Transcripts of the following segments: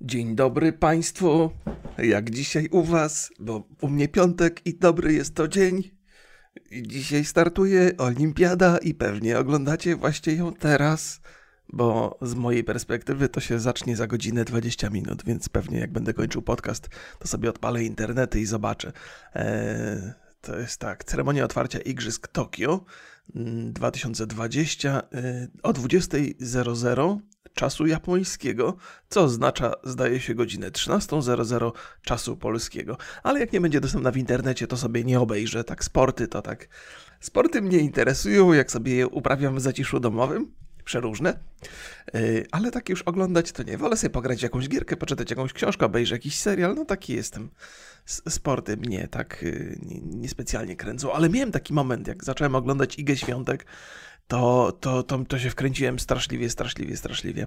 Dzień dobry Państwu. Jak dzisiaj u Was? Bo u mnie piątek i dobry jest to dzień. Dzisiaj startuje Olimpiada i pewnie oglądacie właśnie ją teraz, bo z mojej perspektywy to się zacznie za godzinę 20 minut, więc pewnie jak będę kończył podcast, to sobie odpalę internety i zobaczę. Eee, to jest tak, ceremonia otwarcia Igrzysk Tokio 2020 e, o 20.00 czasu japońskiego, co oznacza, zdaje się, godzinę 13.00 czasu polskiego. Ale jak nie będzie dostępna w internecie, to sobie nie obejrzę. Tak, sporty to tak. Sporty mnie interesują, jak sobie je uprawiam w zaciszu domowym. Przeróżne, yy, ale tak już oglądać to nie. Wolę sobie pograć jakąś gierkę, poczytać jakąś książkę, obejrzeć jakiś serial. No taki jestem. Sporty mnie tak yy, niespecjalnie kręcą, ale miałem taki moment, jak zacząłem oglądać Igę Świątek, to, to, to, to się wkręciłem straszliwie, straszliwie, straszliwie.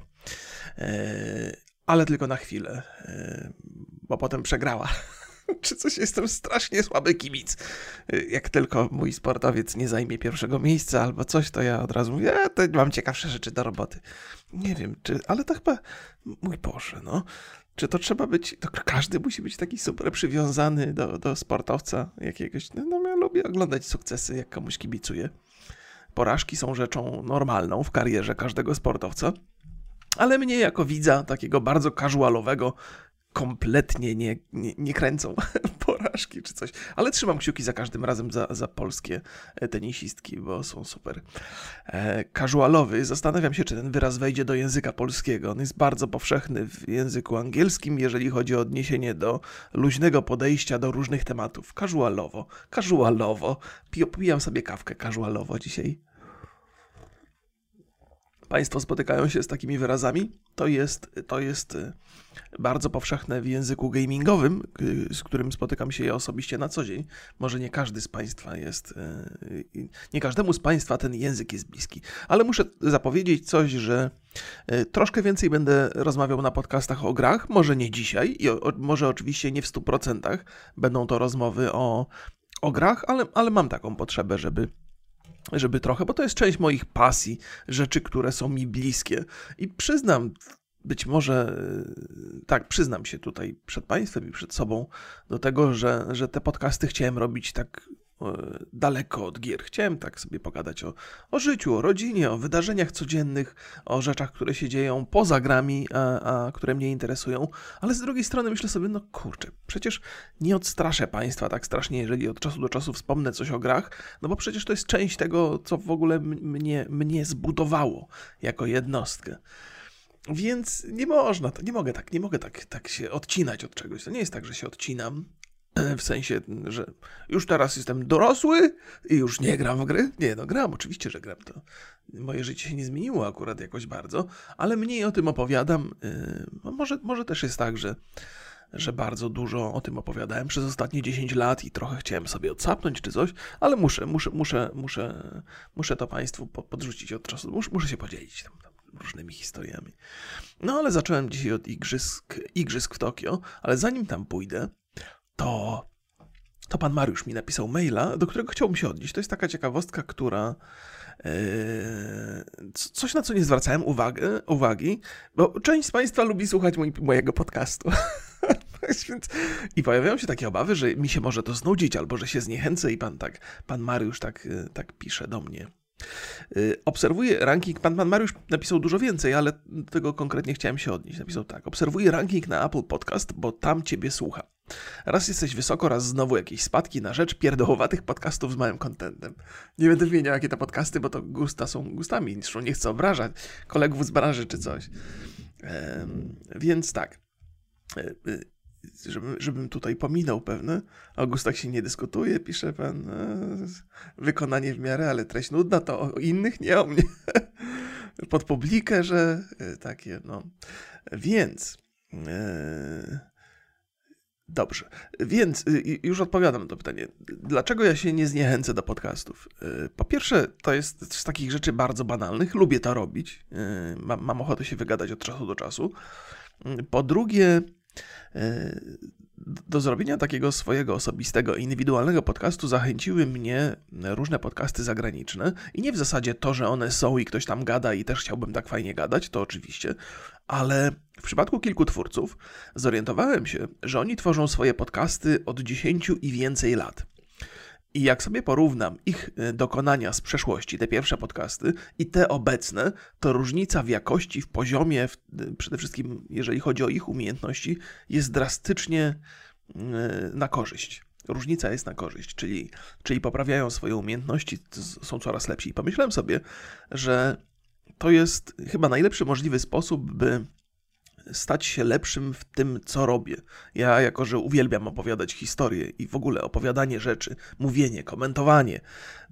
E, ale tylko na chwilę, e, bo potem przegrała. Czy coś jestem strasznie słaby kibic. E, jak tylko mój sportowiec nie zajmie pierwszego miejsca albo coś, to ja od razu mówię, ja to mam ciekawsze rzeczy do roboty. Nie wiem, czy, ale to chyba, mój Boże, no. Czy to trzeba być, to każdy musi być taki super przywiązany do, do sportowca jakiegoś. No, no ja lubię oglądać sukcesy, jak komuś kibicuję. Porażki są rzeczą normalną w karierze każdego sportowca, ale mnie jako widza takiego bardzo casualowego kompletnie nie, nie, nie kręcą porażki czy coś. Ale trzymam kciuki za każdym razem za, za polskie e, tenisistki, bo są super. E, casualowy, zastanawiam się, czy ten wyraz wejdzie do języka polskiego. On jest bardzo powszechny w języku angielskim, jeżeli chodzi o odniesienie do luźnego podejścia do różnych tematów. Casualowo, casualowo. Pijam sobie kawkę casualowo dzisiaj. Państwo spotykają się z takimi wyrazami. To jest, to jest y, bardzo powszechne w języku gamingowym, y, z którym spotykam się ja osobiście na co dzień. Może nie każdy z Państwa jest, y, nie każdemu z Państwa ten język jest bliski, ale muszę zapowiedzieć coś, że troszkę więcej będę rozmawiał na podcastach o grach. Może nie dzisiaj, i może oczywiście nie w 100% będą to rozmowy o, o grach, ale, ale mam taką potrzebę, żeby żeby trochę, bo to jest część moich pasji, rzeczy, które są mi bliskie. I przyznam, być może, tak, przyznam się tutaj przed Państwem i przed sobą do tego, że, że te podcasty chciałem robić tak E, daleko od gier. Chciałem tak sobie pogadać o, o życiu, o rodzinie, o wydarzeniach codziennych, o rzeczach, które się dzieją poza grami, a, a, które mnie interesują, ale z drugiej strony myślę sobie, no kurczę, przecież nie odstraszę Państwa tak strasznie, jeżeli od czasu do czasu wspomnę coś o grach, no bo przecież to jest część tego, co w ogóle mnie, mnie zbudowało jako jednostkę. Więc nie można, nie mogę tak, nie mogę tak, tak się odcinać od czegoś. To nie jest tak, że się odcinam, w sensie, że już teraz jestem dorosły i już nie gram w gry. Nie, no gram, oczywiście, że gram. To moje życie się nie zmieniło akurat jakoś bardzo, ale mniej o tym opowiadam. Yy, może, może też jest tak, że, że bardzo dużo o tym opowiadałem przez ostatnie 10 lat i trochę chciałem sobie odsapnąć czy coś, ale muszę, muszę, muszę, muszę, muszę to Państwu podrzucić od czasu. Muszę, muszę się podzielić tam, tam różnymi historiami. No ale zacząłem dzisiaj od igrzysk, igrzysk w Tokio, ale zanim tam pójdę, to, to pan Mariusz mi napisał maila, do którego chciałbym się odnieść. To jest taka ciekawostka, która. Yy, coś, na co nie zwracałem uwagę, uwagi, bo część z Państwa lubi słuchać mojego podcastu. I pojawiają się takie obawy, że mi się może to znudzić, albo że się zniechęcę, i pan tak, pan Mariusz tak, tak pisze do mnie. Yy, obserwuję ranking, pan, pan Mariusz napisał dużo więcej, ale do tego konkretnie chciałem się odnieść. Napisał tak, obserwuję ranking na Apple Podcast, bo tam ciebie słucha. Raz jesteś wysoko, raz znowu jakieś spadki na rzecz pierdołowatych podcastów z małym kontentem. Nie będę wymieniał jakie to podcasty, bo to gusta są gustami, zresztą nie chcę obrażać kolegów z branży czy coś. Więc tak, e, e, żebym, żebym tutaj pominął pewne, o gustach się nie dyskutuje, pisze pan, e, wykonanie w miarę, ale treść nudna, to o innych, nie o mnie. Pod publikę, że takie, no. Więc... Dobrze, więc już odpowiadam na to pytanie. Dlaczego ja się nie zniechęcę do podcastów? Po pierwsze, to jest z takich rzeczy bardzo banalnych, lubię to robić, mam, mam ochotę się wygadać od czasu do czasu. Po drugie, do zrobienia takiego swojego osobistego, indywidualnego podcastu zachęciły mnie różne podcasty zagraniczne. I nie w zasadzie to, że one są i ktoś tam gada i też chciałbym tak fajnie gadać, to oczywiście, ale w przypadku kilku twórców zorientowałem się, że oni tworzą swoje podcasty od 10 i więcej lat. I jak sobie porównam ich e, dokonania z przeszłości, te pierwsze podcasty i te obecne, to różnica w jakości, w poziomie, w, e, przede wszystkim jeżeli chodzi o ich umiejętności, jest drastycznie e, na korzyść. Różnica jest na korzyść, czyli, czyli poprawiają swoje umiejętności, są coraz lepsi. I pomyślałem sobie, że to jest chyba najlepszy możliwy sposób, by stać się lepszym w tym, co robię. Ja, jako że uwielbiam opowiadać historie i w ogóle opowiadanie rzeczy, mówienie, komentowanie,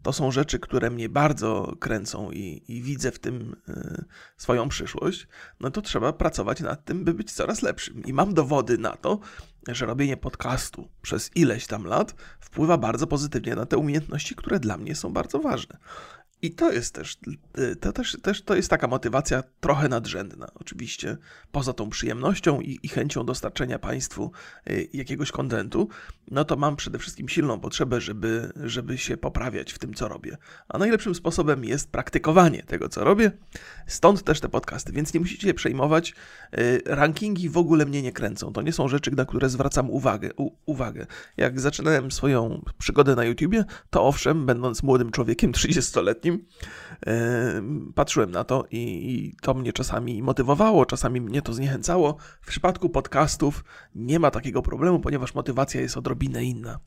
to są rzeczy, które mnie bardzo kręcą i, i widzę w tym y, swoją przyszłość, no to trzeba pracować nad tym, by być coraz lepszym. I mam dowody na to, że robienie podcastu przez ileś tam lat wpływa bardzo pozytywnie na te umiejętności, które dla mnie są bardzo ważne. I to jest też, y, to też, też to jest taka motywacja trochę nadrzędna, oczywiście, poza tą przyjemnością i, i chęcią dostarczenia Państwu y, jakiegoś kontentu, no to mam przede wszystkim silną potrzebę, żeby, żeby się poprawiać w tym, co robię. A najlepszym sposobem jest praktykowanie tego, co robię, stąd też te podcasty, więc nie musicie się przejmować. Y, rankingi w ogóle mnie nie kręcą, to nie są rzeczy, na które zwracam uwagę. U, uwagę. Jak zaczynałem swoją przygodę na YouTubie, to owszem, będąc młodym człowiekiem, 30-letnim, patrzyłem na to i, to mnie czasami motywowało, czasami mnie to zniechęcało. W przypadku podcastów nie ma takiego problemu, ponieważ motywacja jest odrobinę inna.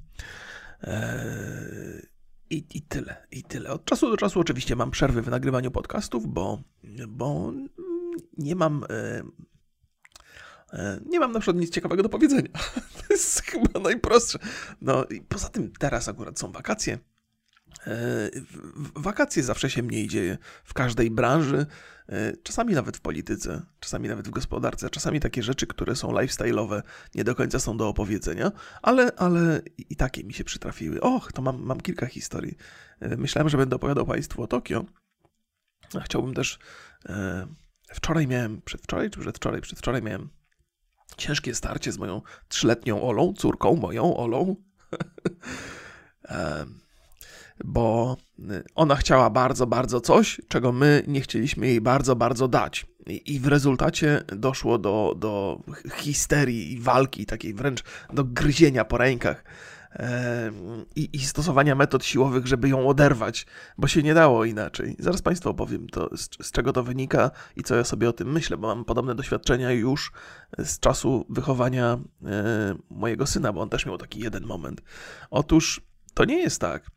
I, I tyle, i tyle. Od czasu do czasu oczywiście mam przerwy w nagrywaniu podcastów, bo, bo nie mam. Nie mam na przykład nic ciekawego do powiedzenia. To jest chyba najprostsze. No i poza tym teraz akurat są wakacje. E, wakacje zawsze się mniej dzieje w każdej branży, e, czasami nawet w polityce, czasami nawet w gospodarce, czasami takie rzeczy, które są lifestyle'owe, nie do końca są do opowiedzenia, ale, ale i takie mi się przytrafiły. Och, to mam, mam kilka historii. E, myślałem, że będę opowiadał Państwu o Tokio. Chciałbym też. Wczoraj miałem, przedwczoraj czy przedwczoraj? Przedwczoraj miałem ciężkie starcie z moją trzyletnią Olą, córką moją Olą. bo y, ona chciała bardzo, bardzo coś, czego my nie chcieliśmy jej bardzo, bardzo dać. I w rezultacie doszło do, do histerii i walki, takiej wręcz do gryzienia po rękach i, i, stosowania metod siłowych, żeby ją oderwać, bo się nie dało inaczej. Zaraz Państwu opowiem, to, z, z, czego to wynika i co ja sobie o tym myślę, bo mam podobne doświadczenia już z czasu wychowania e, mojego syna, bo on też miał taki jeden moment. Otóż to nie jest tak,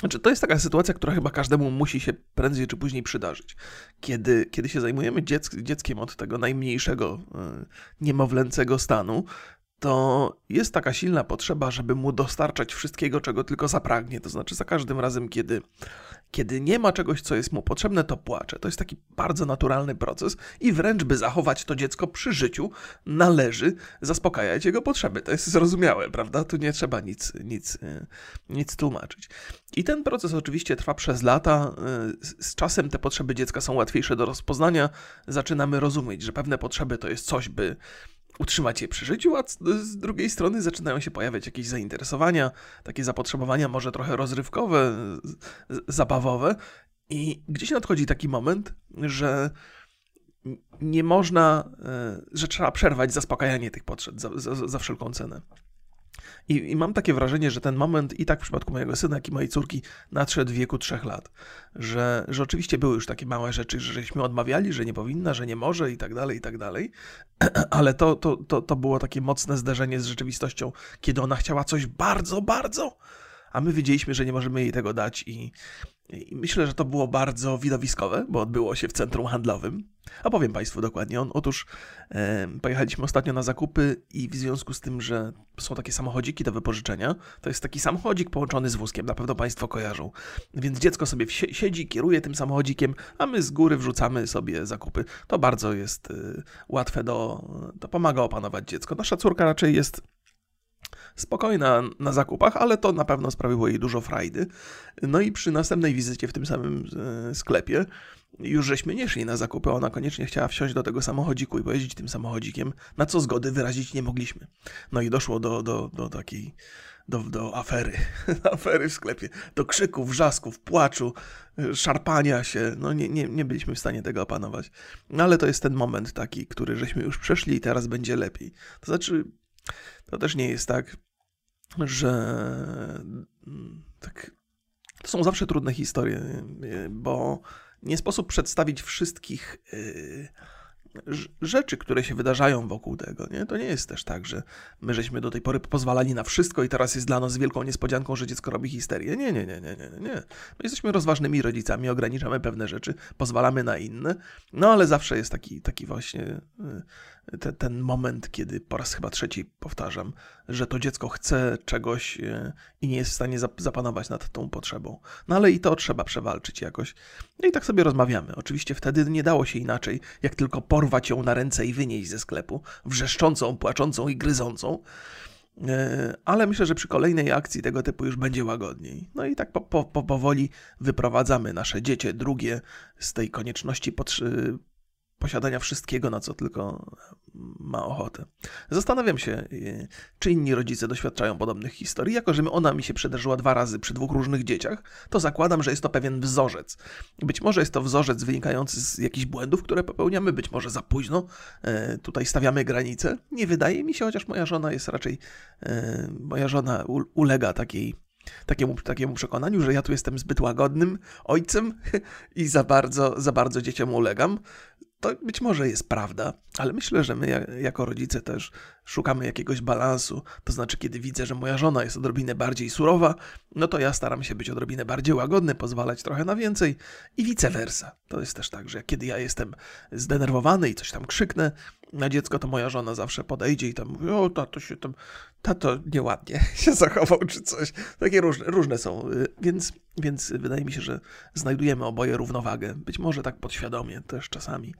znaczy, to jest taka sytuacja, która chyba każdemu musi się prędzej czy później przydarzyć. Kiedy, kiedy się zajmujemy dzieck dzieckiem od tego najmniejszego, yy, niemowlęcego stanu, to jest taka silna potrzeba, żeby mu dostarczać wszystkiego, czego tylko zapragnie. To znaczy, za każdym razem, kiedy, kiedy nie ma czegoś, co jest mu potrzebne, to płacze. To jest taki bardzo naturalny proces i wręcz, by zachować to dziecko przy życiu, należy zaspokajać jego potrzeby. To jest zrozumiałe, prawda? Tu nie trzeba nic, nic, e, nic tłumaczyć. I ten proces oczywiście trwa przez lata. E, z czasem te potrzeby dziecka są łatwiejsze do rozpoznania. Zaczynamy rozumieć, że pewne potrzeby to jest coś, by utrzymać je przy życiu, a z drugiej strony zaczynają się pojawiać jakieś zainteresowania, takie zapotrzebowania może trochę rozrywkowe, zabawowe i gdzieś nadchodzi taki moment, że nie można, e, że trzeba przerwać zaspokajanie tych potrzeb za, za, za wszelką cenę. I, I, mam takie wrażenie, że ten moment i tak w przypadku mojego syna, jak i mojej córki nadszedł w wieku trzech lat. Że, że oczywiście były już takie małe rzeczy, że żeśmy odmawiali, że nie powinna, że nie może i tak dalej, i tak dalej. Ale to, to, to, to było takie mocne zderzenie z rzeczywistością, kiedy ona chciała coś bardzo, bardzo, a my wiedzieliśmy, że nie możemy jej tego dać i, i myślę, że to było bardzo widowiskowe, bo odbyło się w centrum handlowym. A powiem Państwu dokładnie. Otóż e, pojechaliśmy ostatnio na zakupy i w związku z tym, że są takie samochodziki do wypożyczenia, to jest taki samochodzik połączony z wózkiem, na pewno Państwo kojarzą. Więc dziecko sobie siedzi, kieruje tym samochodzikiem, a my z góry wrzucamy sobie zakupy. To bardzo jest e, łatwe do, to pomaga opanować dziecko. Nasza córka raczej jest spokojna na zakupach, ale to na pewno sprawiło jej dużo frajdy. No i przy następnej wizycie w tym samym e, sklepie już żeśmy nie szli na zakupy, ona koniecznie chciała wsiąść do tego samochodziku i pojeździć tym samochodzikiem, na co zgody wyrazić nie mogliśmy. No i doszło do, do, do takiej do, do afery, afery w sklepie, do krzyków, wrzasków, płaczu, szarpania się. No nie, nie, nie byliśmy w stanie tego opanować. No ale to jest ten moment taki, który żeśmy już przeszli i teraz będzie lepiej. To znaczy, to też nie jest tak, że mm, tak, to są zawsze trudne historie, bo nie sposób przedstawić wszystkich. Yy, rzeczy, które się wydarzają wokół tego. Nie? To nie jest też tak, że my żeśmy do tej pory pozwalali na wszystko i teraz jest dla nas wielką niespodzianką, że dziecko robi histerię. Nie, nie, nie, nie, nie, nie. My jesteśmy rozważnymi rodzicami, ograniczamy pewne rzeczy, pozwalamy na inne, no ale zawsze jest taki, taki właśnie y, te, ten moment, kiedy po raz chyba trzeci powtarzam, że to dziecko chce czegoś y, i nie jest w stanie zapanować nad tą potrzebą. No ale i to trzeba przewalczyć jakoś. No i tak sobie rozmawiamy. Oczywiście wtedy nie dało się inaczej, jak tylko porwać ją na ręce i wynieść ze sklepu, wrzeszczącą, płaczącą i gryzącą. E, ale myślę, że przy kolejnej akcji tego typu już będzie łagodniej. No i tak po, po, powoli wyprowadzamy nasze dziecię drugie z tej konieczności posiadania wszystkiego, na co tylko ma ochotę. Zastanawiam się, y, czy inni rodzice doświadczają podobnych historii. Jako, że ona mi się przydarzyła dwa razy przy dwóch różnych dzieciach, to zakładam, że jest to pewien wzorzec. Być może jest to wzorzec wynikający z jakichś błędów, które popełniamy, być może za późno. E, tutaj stawiamy granice. Nie wydaje mi się, chociaż moja żona jest raczej, e, moja żona ulega takiej takiemu, takiemu przekonaniu, że ja tu jestem zbyt łagodnym ojcem i za bardzo, za bardzo dzieciom ulegam. To być może jest prawda, ale myślę, że my jako rodzice też szukamy jakiegoś balansu. To znaczy, kiedy widzę, że moja żona jest odrobinę bardziej surowa, no to ja staram się być odrobinę bardziej łagodny, pozwalać trochę na więcej i vice versa. To jest też tak, że kiedy ja jestem zdenerwowany i coś tam krzyknę na dziecko, to moja żona zawsze podejdzie i tam mówi, o tato się tam, tato nieładnie się zachował czy coś. Takie różne, różne są, y, więc, więc wydaje mi się, że znajdujemy oboje równowagę. Być może tak podświadomie też czasami.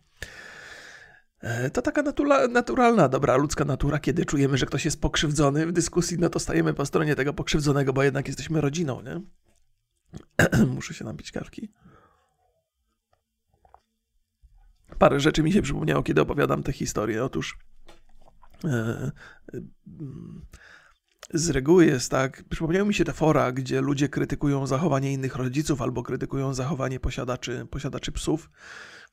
E, to taka natura, naturalna, dobra ludzka natura, kiedy czujemy, że ktoś jest pokrzywdzony w dyskusji, no to stajemy po stronie tego pokrzywdzonego, bo jednak jesteśmy rodziną, nie? Muszę się napić kawki. Parę rzeczy mi się przypomniało, kiedy opowiadam tę historię. Otóż e, e, z reguły jest tak, przypomniały mi się te fora, gdzie ludzie krytykują zachowanie innych rodziców albo krytykują zachowanie posiadaczy, posiadaczy psów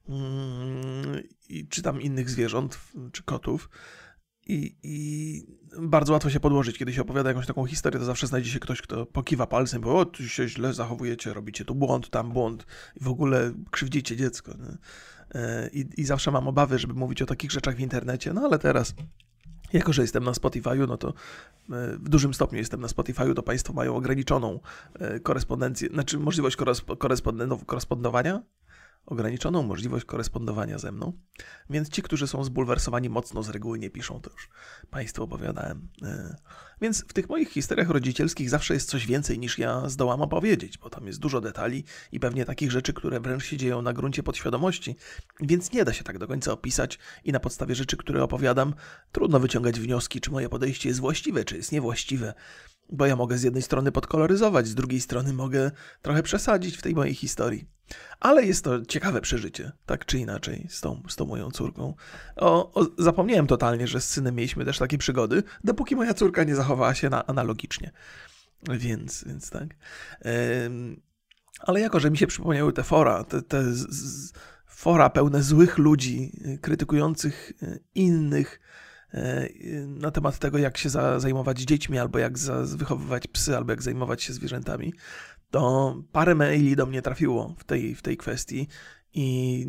Mm, czy tam innych zwierząt, czy kotów. I, I, bardzo łatwo się podłożyć, kiedy się opowiada jakąś taką historię, to zawsze znajdzie się ktoś, kto pokiwa palcem, bo o, tu się źle zachowujecie, robicie tu błąd, tam błąd i w ogóle krzywdzicie dziecko. E, I, I, zawsze mam obawy, żeby mówić o takich rzeczach w internecie, no ale teraz, jako że jestem na Spotify'u, no to e, w dużym stopniu jestem na Spotify'u, to Państwo mają ograniczoną e, korespondencję, znaczy możliwość korespondowania ograniczoną możliwość korespondowania ze mną, więc ci, którzy są zbulwersowani mocno z reguły nie piszą, to już Państwu opowiadałem. E, więc w tych moich historiach rodzicielskich zawsze jest coś więcej niż ja zdołam opowiedzieć, bo tam jest dużo detali i pewnie takich rzeczy, które wręcz się dzieją na gruncie podświadomości, więc nie da się tak do końca opisać i na podstawie rzeczy, które opowiadam, trudno wyciągać wnioski, czy moje podejście jest właściwe, czy jest niewłaściwe. Bo ja mogę z jednej strony podkoloryzować, z drugiej strony mogę trochę przesadzić w tej mojej historii. Ale jest to ciekawe przeżycie, tak czy inaczej, z tą, z tą moją córką. O, o, zapomniałem totalnie, że z synem mieliśmy też takie przygody, dopóki moja córka nie zachowała się na, analogicznie. Więc, więc tak. Ale jako, że mi się przypomniały te fora, te, te z, z, fora pełne złych ludzi, y, krytykujących y, innych, y, na temat tego, jak się za, zajmować dziećmi, albo jak za, wychowywać psy, albo jak zajmować się zwierzętami, to parę maili do mnie trafiło w tej, w tej kwestii i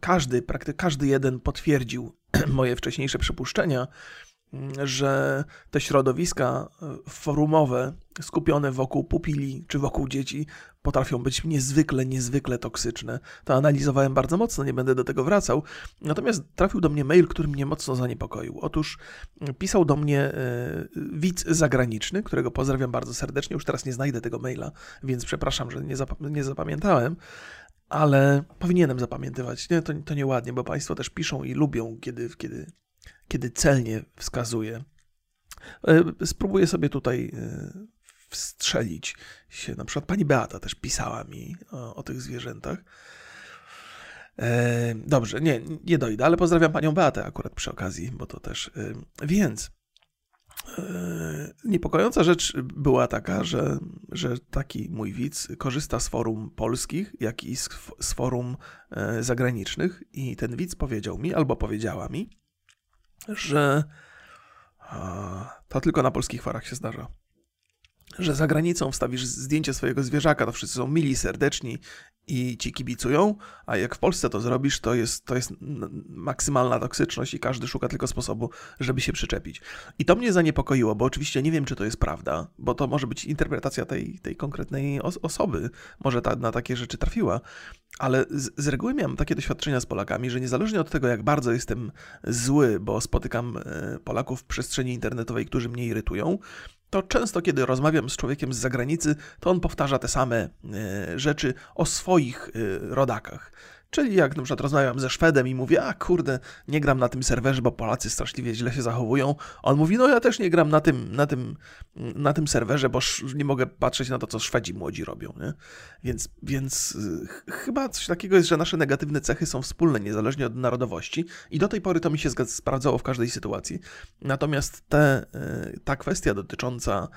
każdy, praktycznie każdy jeden potwierdził moje wcześniejsze przypuszczenia, że te środowiska e, forumowe skupione wokół pupili czy wokół dzieci potrafią być niezwykle, niezwykle toksyczne. To analizowałem bardzo mocno, nie będę do tego wracał. Natomiast trafił do mnie mail, który mnie mocno zaniepokoił. Otóż pisał do mnie e, widz zagraniczny, którego pozdrawiam bardzo serdecznie. Już teraz nie znajdę tego maila, więc przepraszam, że nie, zap nie zapamiętałem ale powinienem zapamiętywać. Nie, to, to nieładnie, bo Państwo też piszą i lubią, kiedy, kiedy kiedy celnie wskazuje Spróbuję sobie tutaj wstrzelić się. Na przykład pani Beata też pisała mi o, o tych zwierzętach. E, dobrze, nie, nie dojdę, ale pozdrawiam panią Beatę akurat przy okazji, bo to też. E, więc e, niepokojąca rzecz była taka, że, że taki mój widz korzysta z forum polskich, jak i z, z forum e, zagranicznych, i ten widz powiedział mi, albo powiedziała mi, że a, to tylko na polskich forach się zdarza że za granicą wstawisz zdjęcie swojego zwierzaka, to wszyscy są mili, serdeczni i ci kibicują, a jak w Polsce to zrobisz, to jest, to jest maksymalna toksyczność i każdy szuka tylko sposobu, żeby się przyczepić. I to mnie zaniepokoiło, bo oczywiście nie wiem, czy to jest prawda, bo to może być interpretacja tej, tej konkretnej os osoby, może ta, na takie rzeczy trafiła, ale z, z reguły miałem takie doświadczenia z Polakami, że niezależnie od tego, jak bardzo jestem zły, bo spotykam e, Polaków w przestrzeni internetowej, którzy mnie irytują, to często, kiedy rozmawiam z człowiekiem z zagranicy, to on powtarza te same e, rzeczy o swoich e, rodakach. Czyli jak na przykład rozmawiam ze Szwedem i mówię, a kurde, nie gram na tym serwerze, bo Polacy straszliwie źle się zachowują. On mówi, no ja też nie gram na tym, na tym, na tym serwerze, bo nie mogę patrzeć na to, co Szwedzi młodzi robią. Nie? Więc, więc ch chyba coś takiego jest, że nasze negatywne cechy są wspólne, niezależnie od narodowości. I do tej pory to mi się sprawdzało w każdej sytuacji. Natomiast te, e, ta kwestia dotycząca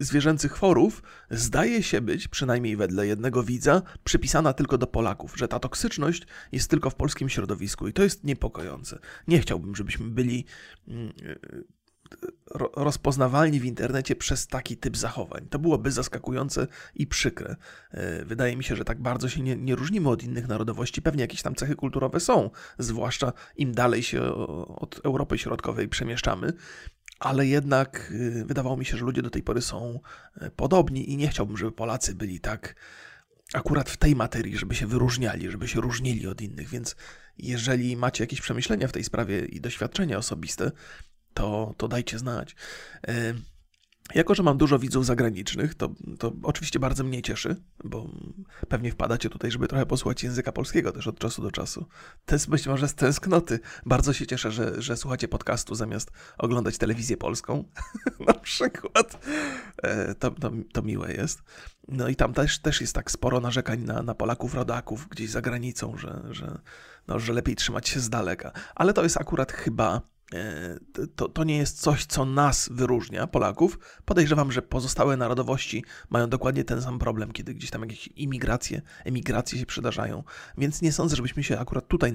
zwierzęcych chorów zdaje się być, przynajmniej wedle jednego widza, przypisana tylko do Polaków, że ta toksyczność jest tylko w polskim środowisku i to jest niepokojące. Nie chciałbym, żebyśmy byli mm, rozpoznawalni w internecie przez taki typ zachowań. To byłoby zaskakujące i przykre. E, wydaje mi się, że tak bardzo się nie, nie, różnimy od innych narodowości. Pewnie jakieś tam cechy kulturowe są, zwłaszcza im dalej się od Europy Środkowej przemieszczamy ale jednak y, wydawało mi się, że ludzie do tej pory są y, podobni i nie chciałbym, żeby Polacy byli tak akurat w tej materii, żeby się wyróżniali, żeby się różnili od innych, więc jeżeli macie jakieś przemyślenia w tej sprawie i doświadczenia osobiste, to, to dajcie znać. Jako, że mam dużo widzów zagranicznych, to, to oczywiście bardzo mnie cieszy, bo pewnie wpadacie tutaj, żeby trochę posłuchać języka polskiego też od czasu do czasu. To jest być może z tęsknoty. Bardzo się cieszę, że, że słuchacie podcastu zamiast oglądać telewizję polską. Na przykład. E, to, to, to miłe jest. No i tam też, też jest tak sporo narzekań na, na Polaków, rodaków gdzieś za granicą, że, że, no, że lepiej trzymać się z daleka. Ale to jest akurat chyba to, to nie jest coś, co nas wyróżnia, Polaków. Podejrzewam, że pozostałe narodowości mają dokładnie ten sam problem, kiedy gdzieś tam jakieś imigracje, emigracje się przydarzają. Więc nie sądzę, żebyśmy się akurat tutaj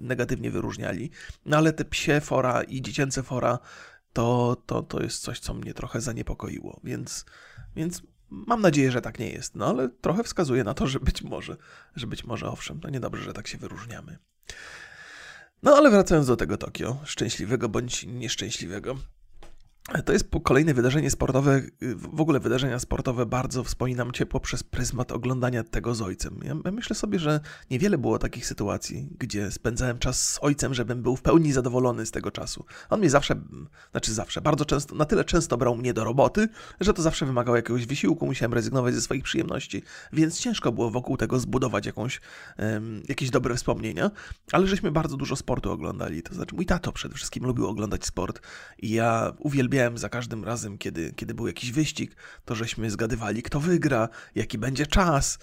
negatywnie wyróżniali. No ale te psie fora i dziecięce fora to, to, to jest coś, co mnie trochę zaniepokoiło. Więc, więc mam nadzieję, że tak nie jest. No ale trochę wskazuje na to, że być może, że być może owszem, to niedobrze, że tak się wyróżniamy. No ale wracając do tego Tokio, szczęśliwego bądź nieszczęśliwego. To jest kolejne wydarzenie sportowe, w ogóle wydarzenia sportowe bardzo wspominam ciepło przez pryzmat oglądania tego z ojcem. Ja myślę sobie, że niewiele było takich sytuacji, gdzie spędzałem czas z ojcem, żebym był w pełni zadowolony z tego czasu. On mnie zawsze, znaczy zawsze, bardzo często, na tyle często brał mnie do roboty, że to zawsze wymagało jakiegoś wysiłku, musiałem rezygnować ze swoich przyjemności, więc ciężko było wokół tego zbudować jakąś, um, jakieś dobre wspomnienia, ale żeśmy bardzo dużo sportu oglądali. To znaczy mój tato przede wszystkim lubił oglądać sport i ja uwielbiałem uwielbiałem za każdym razem, kiedy, kiedy był jakiś wyścig, to żeśmy zgadywali, kto wygra, jaki będzie czas,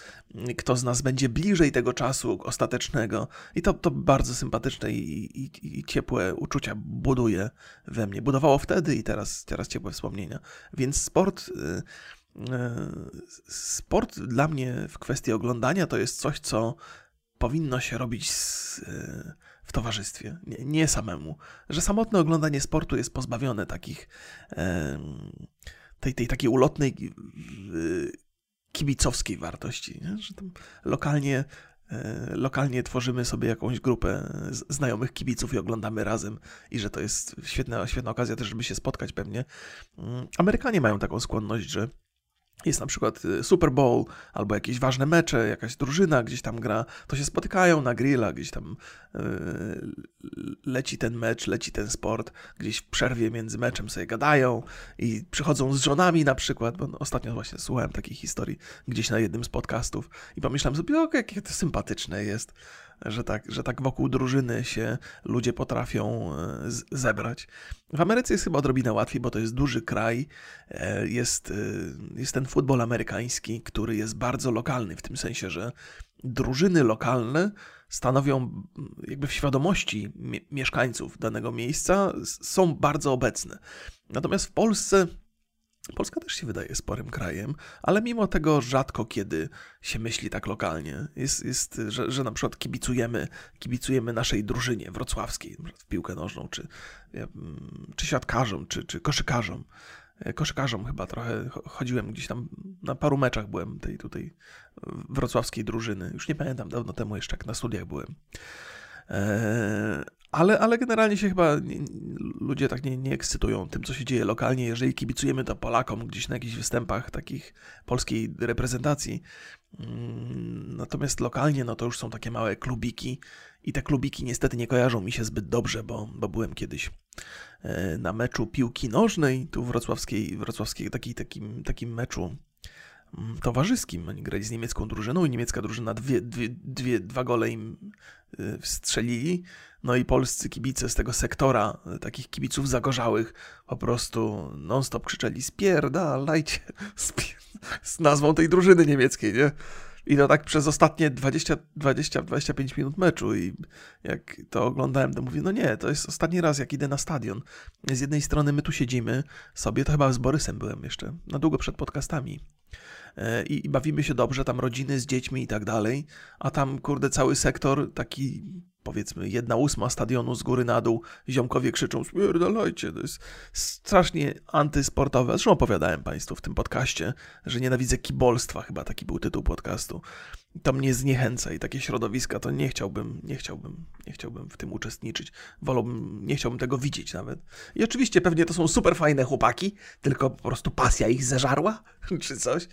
kto z nas będzie bliżej tego czasu ostatecznego. I to, to bardzo sympatyczne i, i, i ciepłe uczucia buduje we mnie. Budowało wtedy i teraz, teraz ciepłe wspomnienia. Więc sport. Y, y, sport dla mnie w kwestii oglądania to jest coś, co powinno się robić z, y, w towarzystwie, nie, nie, samemu. Że samotne oglądanie sportu jest pozbawione takich tej, tej takiej ulotnej kibicowskiej wartości, nie? że tam lokalnie e, lokalnie tworzymy sobie jakąś grupę znajomych kibiców i oglądamy razem i że to jest świetna, świetna okazja też, żeby się spotkać pewnie. Mm, Amerykanie mają taką skłonność, że jest na przykład y, Super Bowl albo jakieś ważne mecze, jakaś drużyna gdzieś tam gra, to się spotykają na grilla, gdzieś tam yy, leci ten mecz, leci ten sport, gdzieś w przerwie między meczem sobie gadają i przychodzą z żonami na przykład, bo ostatnio właśnie słuchałem takiej historii gdzieś na jednym z podcastów i pomyślałem sobie, o, jakie to sympatyczne jest, że tak, że tak wokół drużyny się ludzie potrafią e, zebrać. W Ameryce jest chyba odrobinę łatwiej, bo to jest duży kraj, e, jest, e, jest ten futbol amerykański, który jest bardzo lokalny, w tym sensie, że drużyny lokalne stanowią jakby w świadomości mieszkańców danego miejsca, są bardzo obecne. Natomiast w Polsce Polska też się wydaje sporym krajem, ale mimo tego rzadko kiedy się myśli tak lokalnie. Jest, jest że, że na przykład kibicujemy, kibicujemy naszej drużynie wrocławskiej, w piłkę nożną, czy, czy siatkarzom, czy, czy koszykarzom. E, koszykarzom chyba trochę chodziłem gdzieś tam, na paru meczach byłem tej tutaj wrocławskiej drużyny. Już nie pamiętam, dawno temu jeszcze jak na studiach byłem. Ale, ale generalnie się chyba nie, ludzie tak nie, nie ekscytują tym, co się dzieje lokalnie. Jeżeli kibicujemy to Polakom gdzieś na jakichś występach takich polskiej reprezentacji, mm, natomiast lokalnie no to już są takie małe klubiki i te klubiki niestety nie kojarzą mi się zbyt dobrze, bo, bo byłem kiedyś e, na meczu piłki nożnej, tu wrocławskiej, wrocławskiej takiej, takim, takim meczu mm, towarzyskim. Oni grali z niemiecką drużyną i niemiecka drużyna dwie, dwie, dwie, dwa gole im e, wstrzelili. No i polscy kibice z tego sektora, e, takich kibiców zagorzałych, po prostu non-stop krzyczeli spierdalajcie, spier z nazwą tej drużyny niemieckiej, nie? I to tak przez ostatnie 20-25 minut meczu. I jak to oglądałem, to mówię, no nie, to jest ostatni raz, jak idę na stadion. Z jednej strony my tu siedzimy sobie, to chyba z Borysem byłem jeszcze, na długo przed podcastami. E, I, i bawimy się dobrze, tam rodziny z dziećmi i tak dalej, a tam, kurde, cały sektor taki powiedzmy jedna ósma stadionu z góry na dół, ziomkowie krzyczą spierdalajcie, to jest strasznie antysportowe. Zresztą opowiadałem Państwu w tym podcaście, że nienawidzę kibolstwa, chyba taki był tytuł podcastu. To mnie zniechęca i takie środowiska to nie chciałbym, nie chciałbym, nie chciałbym w tym uczestniczyć. Wolałbym, nie chciałbym tego widzieć nawet. I oczywiście pewnie to są super fajne chłopaki, tylko po prostu pasja ich zeżarła, czy coś.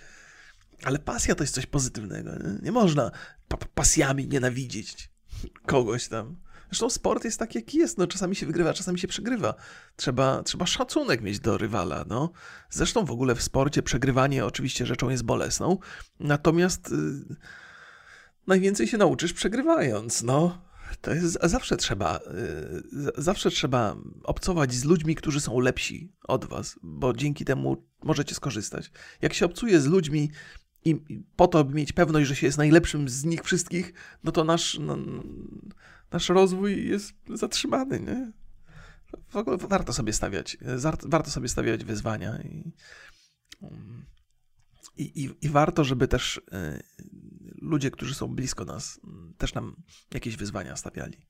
Ale pasja to jest coś pozytywnego. Nie, nie można pa pasjami nienawidzieć kogoś tam. Zresztą sport jest tak, jaki jest. No, czasami się wygrywa, czasami się przegrywa. Trzeba, trzeba szacunek mieć do rywala. No. Zresztą w ogóle w sporcie przegrywanie oczywiście rzeczą jest bolesną. Natomiast yy, najwięcej się nauczysz przegrywając. No. To jest, zawsze trzeba, yy, zawsze trzeba obcować z ludźmi, którzy są lepsi od was, bo dzięki temu możecie skorzystać. Jak się obcuje z ludźmi, i po to, by mieć pewność, że się jest najlepszym z nich wszystkich, no to nasz, no, nasz rozwój jest zatrzymany, nie? W ogóle warto sobie stawiać, warto sobie stawiać wyzwania i, i, i, i warto, żeby też e, ludzie, którzy są blisko nas, też nam jakieś wyzwania stawiali.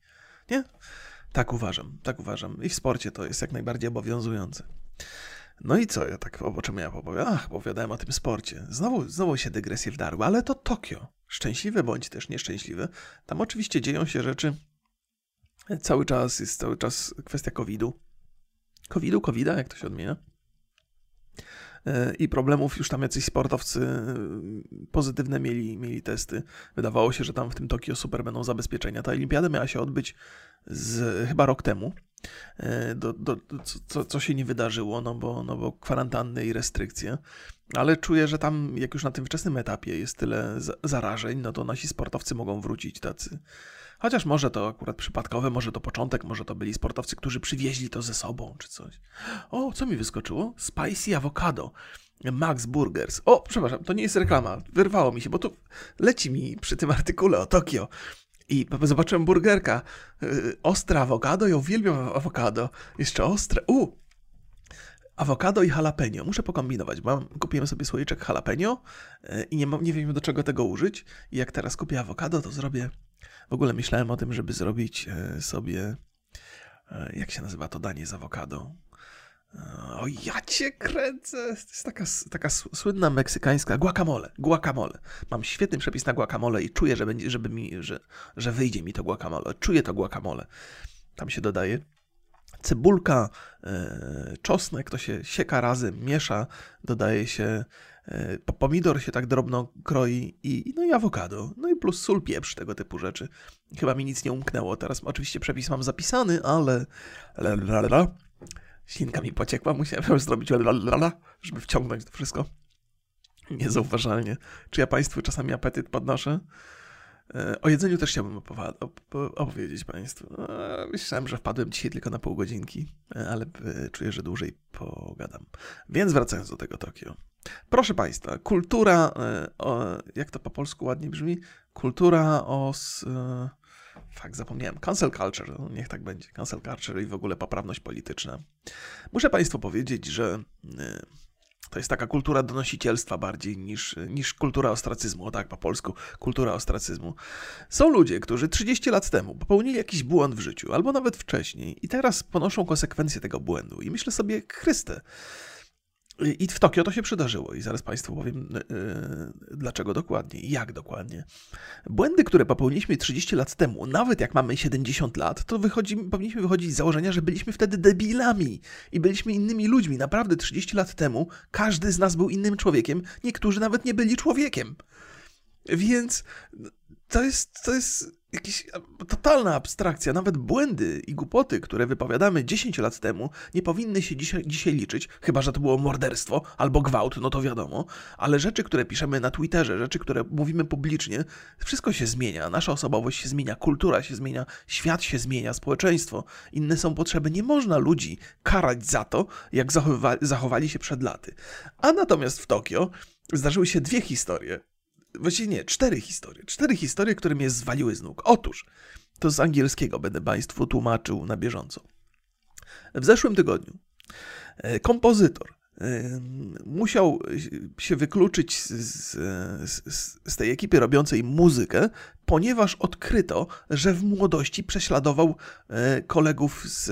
Nie? Tak uważam, tak uważam. I w sporcie to jest jak najbardziej obowiązujące. No i co, ja tak o czym ja opowiadałem? Ach, opowiadałem o tym sporcie. Znowu, znowu się dygresje wdarły, ale to Tokio. Szczęśliwe bądź też nieszczęśliwe. Tam oczywiście dzieją się rzeczy. Cały czas jest cały czas kwestia COVID-u. COVID-u, COVID-a, jak to się odmienia? E, I problemów już tam jacyś sportowcy e, pozytywne mieli, mieli testy. Wydawało się, że tam w tym Tokio super będą zabezpieczenia. Ta olimpiada miała się odbyć z, chyba rok temu. E, do, do, co, co się nie wydarzyło, no bo, no bo kwarantanny i restrykcje. Ale czuję, że tam, jak już na tym wczesnym etapie jest tyle zarażeń, no to nasi sportowcy mogą wrócić tacy. Chociaż może to akurat przypadkowe, może to początek, może to byli sportowcy, którzy przywieźli to ze sobą, czy coś. O, co mi wyskoczyło? Spicy avocado. Max Burgers. O, przepraszam, to nie jest reklama. Wyrwało mi się, bo tu leci mi przy tym artykule o Tokio. I zobaczyłem burgerka. Y, ostre awokado, ja uwielbiam awokado. Jeszcze ostre. U! Awokado i jalapeno. Muszę pokombinować, bo mam, kupiłem sobie słoiczek jalapeno y, i nie, nie wiem do czego tego użyć. I jak teraz kupię awokado, to zrobię... W ogóle myślałem o tym, żeby zrobić y, sobie... Jak się nazywa to danie z awokado? O, ja cię kręcę. To jest taka, taka słynna meksykańska guacamole. Guacamole. Mam świetny przepis na guacamole i czuję, że, będzie, żeby mi, że, że wyjdzie mi to guacamole. Czuję to guacamole. Tam się dodaje cebulka, e, czosnek, to się sieka razem, miesza, dodaje się e, pomidor się tak drobno kroi i no i awokado. No i plus sól, pieprz, tego typu rzeczy. Chyba mi nic nie umknęło. Teraz oczywiście przepis mam zapisany, ale Ślinka mi pociekła, musiałem zrobić lalala, żeby wciągnąć to wszystko. Niezauważalnie. Czy ja Państwu czasami apetyt podnoszę? E, o jedzeniu też chciałbym opowiedzieć Państwu. E, myślałem, że wpadłem dzisiaj tylko na pół godzinki, e, ale czuję, że dłużej pogadam. Więc wracając do tego Tokio. Proszę Państwa, kultura, jak to po polsku ładnie brzmi? Kultura os... Fakt, zapomniałem. Cancel culture, no, niech tak będzie. Cancel culture i w ogóle poprawność polityczna. Muszę Państwu powiedzieć, że to jest taka kultura donosicielstwa bardziej niż, niż kultura ostracyzmu, o tak po polsku, kultura ostracyzmu. Są ludzie, którzy 30 lat temu popełnili jakiś błąd w życiu, albo nawet wcześniej, i teraz ponoszą konsekwencje tego błędu. I myślę sobie, Chryste, i w Tokio to się przydarzyło i zaraz Państwu powiem yy, dlaczego dokładnie i jak dokładnie. Błędy, które popełniliśmy 30 lat temu, nawet jak mamy 70 lat, to wychodzi, powinniśmy wychodzić z założenia, że byliśmy wtedy debilami i byliśmy innymi ludźmi. Naprawdę 30 lat temu każdy z nas był innym człowiekiem, niektórzy nawet nie byli człowiekiem. Więc to jest, to jest jakaś totalna abstrakcja. Nawet błędy i głupoty, które wypowiadamy 10 lat temu, nie powinny się dzisiaj, dzisiaj liczyć, chyba że to było morderstwo albo gwałt, no to wiadomo. Ale rzeczy, które piszemy na Twitterze, rzeczy, które mówimy publicznie, wszystko się zmienia. Nasza osobowość się zmienia, kultura się zmienia, świat się zmienia, społeczeństwo. Inne są potrzeby. Nie można ludzi karać za to, jak zachowa zachowali się przed laty. A natomiast w Tokio zdarzyły się dwie historie Właściwie nie, cztery historie. Cztery historie, które mnie zwaliły z nóg. Otóż, to z angielskiego będę Państwu tłumaczył na bieżąco. W zeszłym tygodniu e, kompozytor e, musiał się wykluczyć z, z, z, tej ekipy robiącej muzykę, ponieważ odkryto, że w młodości prześladował e, kolegów z,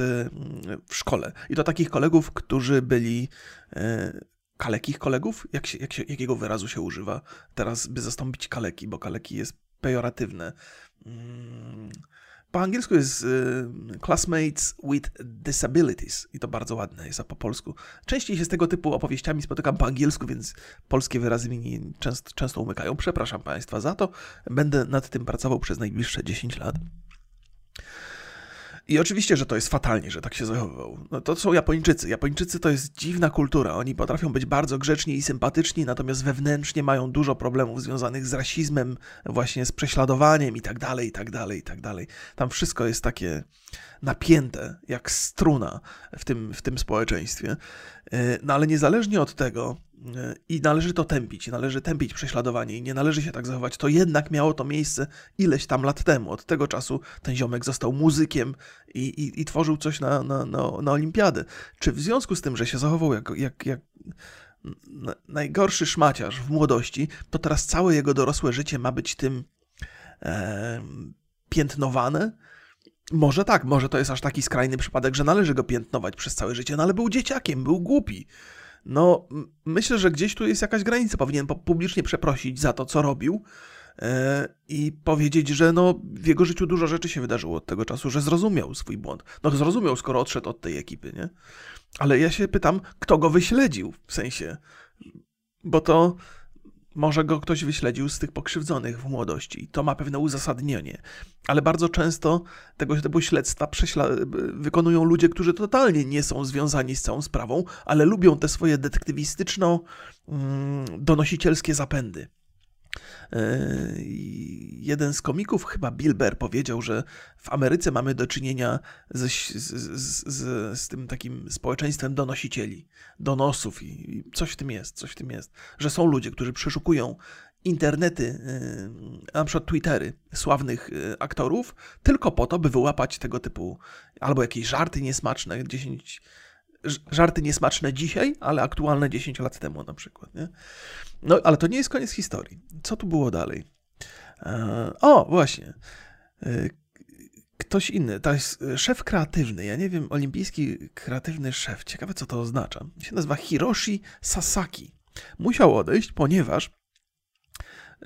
w szkole. I to takich kolegów, którzy byli kalekich kolegów? Jak się, jak się, jakiego wyrazu się używa teraz, by zastąpić kaleki, bo kaleki jest pejoratywne. Mm, po angielsku jest y, classmates with disabilities i to bardzo ładne jest, a po polsku. Częściej się z tego typu opowieściami spotykam po angielsku, więc polskie wyrazy mi często, często umykają. Przepraszam Państwa za to. Będę nad tym pracował przez najbliższe 10 lat. I oczywiście, że to jest fatalnie, że tak się zachowywał. No to są Japończycy. Japończycy to jest dziwna kultura. Oni potrafią być bardzo grzeczni i sympatyczni, natomiast wewnętrznie mają dużo problemów związanych z rasizmem, właśnie z prześladowaniem i tak dalej, i tak dalej, i tak dalej. Tam wszystko jest takie napięte, jak struna w tym, w tym społeczeństwie. E, no ale niezależnie od tego, i należy to tępić, należy tępić prześladowanie i nie należy się tak zachować. To jednak miało to miejsce ileś tam lat temu. Od tego czasu ten ziomek został muzykiem i, i, i tworzył coś na, na, na, na olimpiadę. Czy w związku z tym, że się zachował jak, jak, jak najgorszy szmaciarz w młodości, to teraz całe jego dorosłe życie ma być tym e, piętnowane? Może tak, może to jest aż taki skrajny przypadek, że należy go piętnować przez całe życie, no ale był dzieciakiem, był głupi. No, myślę, że gdzieś tu jest jakaś granica. Powinien publicznie przeprosić za to, co robił e, i powiedzieć, że no, w jego życiu dużo rzeczy się wydarzyło od tego czasu, że zrozumiał swój błąd. No, zrozumiał, skoro odszedł od tej ekipy, nie? Ale ja się pytam, kto go wyśledził, w sensie, bo to może go ktoś wyśledził z tych pokrzywdzonych w młodości. To ma pewne uzasadnienie. Ale bardzo często tego typu śledztwa wykonują ludzie, którzy totalnie nie są związani z całą sprawą, ale lubią te swoje detektywistyczno-donosicielskie mm, zapędy. E, jeden z komików, chyba Bill Burr, powiedział, że w Ameryce mamy do czynienia z, z, z, z, tym takim społeczeństwem donosicieli, donosów i coś w tym jest, coś w tym jest, że są ludzie, którzy przeszukują internety, e, na przykład Twittery sławnych e, aktorów, tylko po to, by wyłapać tego typu albo jakieś żarty niesmaczne, 10 żarty niesmaczne dzisiaj, ale aktualne 10 lat temu na przykład. Nie? No, ale to nie jest koniec historii. Co tu było dalej? E, o, właśnie. E, ktoś inny, to jest szef kreatywny. Ja nie wiem, olimpijski kreatywny szef. Ciekawe, co to oznacza. się nazywa Hiroshi Sasaki. Musiał odejść, ponieważ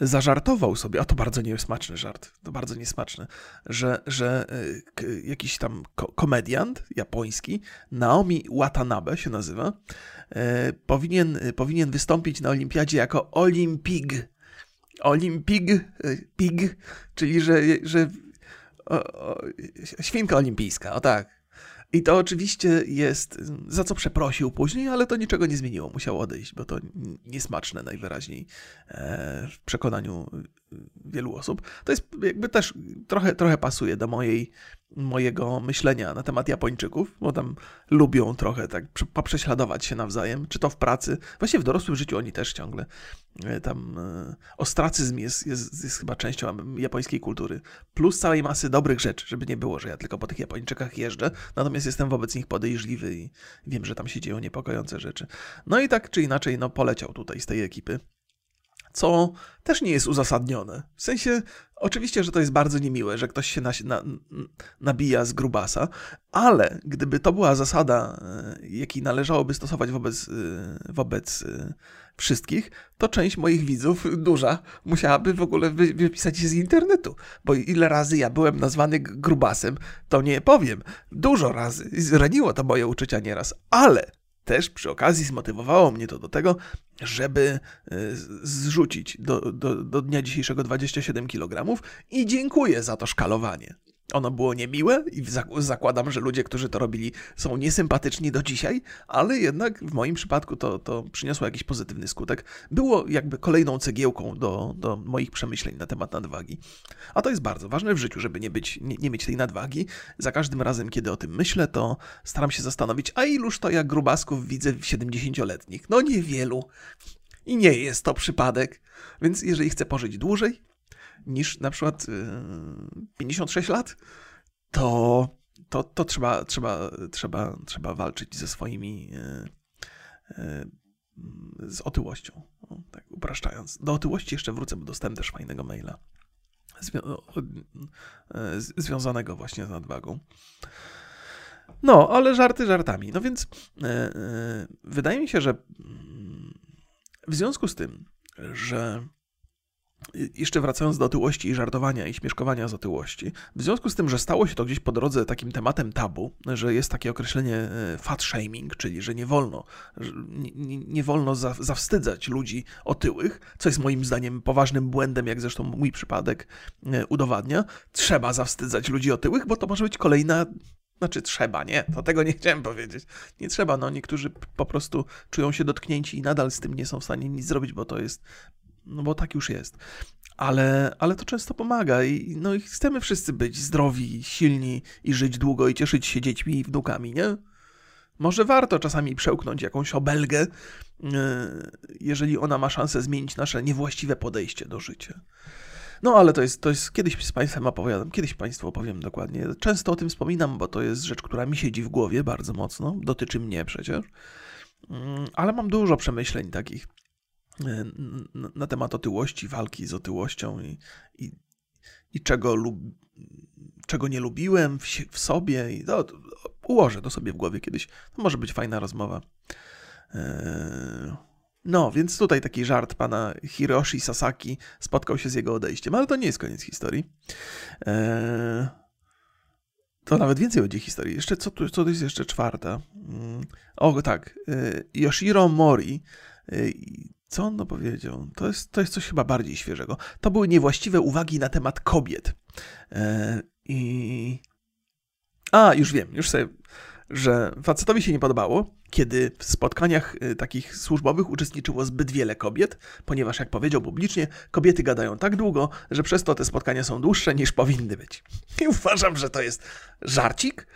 zażartował sobie, a to bardzo niesmaczny żart, to bardzo niesmaczne, że, że jakiś tam ko komediant japoński, Naomi Watanabe się nazywa, powinien, y, powinien wystąpić na olimpiadzie jako Olimpig. Olimpig, pig, czyli że, że o, o, świnka olimpijska, o tak. I to oczywiście jest, za co przeprosił później, ale to niczego nie zmieniło. Musiał odejść, bo to niesmaczne najwyraźniej e, w przekonaniu wielu osób. To jest jakby też trochę, trochę pasuje do mojej, mojego myślenia na temat Japończyków, bo tam lubią trochę tak poprześladować się nawzajem, czy to w pracy, właśnie w dorosłym życiu oni też ciągle e, tam e, ostracyzm jest, jest, jest chyba częścią japońskiej kultury, plus całej masy dobrych rzeczy, żeby nie było, że ja tylko po tych Japończykach jeżdżę, natomiast jestem wobec nich podejrzliwy i wiem, że tam się dzieją niepokojące rzeczy. No i tak czy inaczej, no poleciał tutaj z tej ekipy co też nie jest uzasadnione. W sensie, oczywiście, że to jest bardzo niemiłe, że ktoś się na, na, nabija z grubasa, ale gdyby to była zasada, e, jakiej należałoby stosować wobec, e, wobec e, wszystkich, to część moich widzów, duża, musiałaby w ogóle wy, wypisać się z internetu. Bo ile razy ja byłem nazwany grubasem, to nie powiem. Dużo razy. Zraniło to moje uczucia nieraz, ale też przy okazji zmotywowało mnie to do tego, żeby e, zrzucić do, do, do dnia dzisiejszego 27 kg i dziękuję za to szkalowanie. Ono było niemiłe i zakładam, że ludzie, którzy to robili, są niesympatyczni do dzisiaj, ale jednak w moim przypadku to, to przyniosło jakiś pozytywny skutek. Było jakby kolejną cegiełką do, do moich przemyśleń na temat nadwagi. A to jest bardzo ważne w życiu, żeby nie, być, nie, nie mieć tej nadwagi. Za każdym razem, kiedy o tym myślę, to staram się zastanowić, a iluż to jak grubasków widzę w 70-letnich? No niewielu. I nie jest to przypadek. Więc jeżeli chcę pożyć dłużej, niż na przykład 56 y, lat, to, to, to trzeba, trzeba, trzeba, trzeba walczyć ze swoimi y, y, z otyłością. tak upraszczając. Do otyłości jeszcze wrócę, bo dostałem też fajnego maila związanego właśnie z nadwagą. No, ale żarty żartami. No więc wydaje mi się, że mm, w związku z tym, że jeszcze wracając do otyłości i żartowania i śmieszkowania z otyłości, w związku z tym, że stało się to gdzieś po drodze takim tematem tabu, że jest takie określenie e, fat shaming, czyli że nie wolno, nie, nie wolno za, zawstydzać ludzi otyłych, co jest moim zdaniem poważnym błędem, jak zresztą mój przypadek e, udowadnia. Trzeba zawstydzać ludzi otyłych, bo to może być kolejna znaczy trzeba, nie, to tego nie chciałem powiedzieć. Nie trzeba, no niektórzy po prostu czują się dotknięci i nadal z tym nie są w stanie nic zrobić, bo to jest no bo tak już jest. Ale, ale to często pomaga i, no, i chcemy wszyscy być zdrowi, silni i żyć długo i cieszyć się dziećmi i wnukami, nie? Może warto czasami przełknąć jakąś obelgę, e, jeżeli ona ma szansę zmienić nasze niewłaściwe podejście do życia. No ale to jest, to jest kiedyś z Państwem opowiadam, kiedyś Państwu opowiem dokładnie. Często o tym wspominam, bo to jest rzecz, która mi siedzi w głowie bardzo mocno, dotyczy mnie przecież. Mm, ale mam dużo przemyśleń takich na temat otyłości, walki z otyłością i, i, i czego, lub, czego nie lubiłem w, w sobie. I to, ułożę to sobie w głowie kiedyś. To może być fajna rozmowa. E, no, więc tutaj taki żart pana Hiroshi Sasaki spotkał się z jego odejściem, ale to nie jest koniec historii. E, to nawet więcej będzie historii. Jeszcze co, co to jest jeszcze czwarta? Mm, o, tak. Yoshiro Mori co on powiedział? To jest, to jest coś chyba bardziej świeżego. To były niewłaściwe uwagi na temat kobiet. E, I. A, już wiem, już sobie, że facetowi się nie podobało, kiedy w spotkaniach e, takich służbowych uczestniczyło zbyt wiele kobiet, ponieważ, jak powiedział publicznie, kobiety gadają tak długo, że przez to te spotkania są dłuższe niż powinny być. I uważam, że to jest żarcik,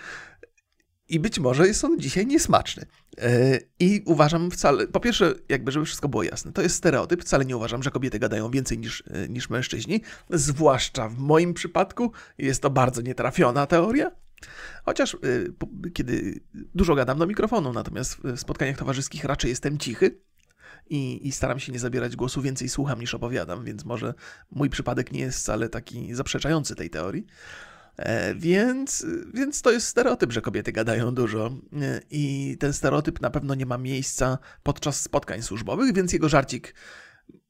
i być może jest on dzisiaj niesmaczny. E, I uważam wcale, po pierwsze, jakby żeby wszystko było jasne, to jest stereotyp, wcale nie uważam, że kobiety gadają więcej niż, e, niż mężczyźni, zwłaszcza w moim przypadku jest to bardzo nietrafiona teoria. Chociaż e, kiedy dużo gadam do mikrofonu, natomiast w spotkaniach towarzyskich raczej jestem cichy, i, i, staram się nie zabierać głosu, więcej słucham niż opowiadam, więc może mój przypadek nie jest wcale taki zaprzeczający tej teorii. E, więc, więc to jest stereotyp, że kobiety gadają dużo e, i ten stereotyp na pewno nie ma miejsca podczas spotkań służbowych, więc jego żarcik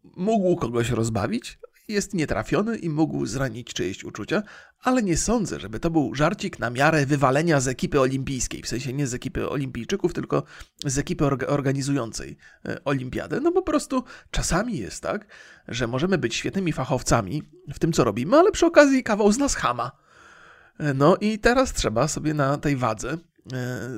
mógł kogoś rozbawić, jest nietrafiony i mógł zranić czyjeś uczucia, ale nie sądzę, żeby to był żarcik na miarę wywalenia z ekipy olimpijskiej, w sensie nie z ekipy olimpijczyków, tylko z ekipy organizującej e, olimpiadę. No po prostu czasami jest tak, że możemy być świetnymi fachowcami w tym, co robimy, ale przy okazji kawał z nas chama. No i teraz trzeba sobie na tej wadze e,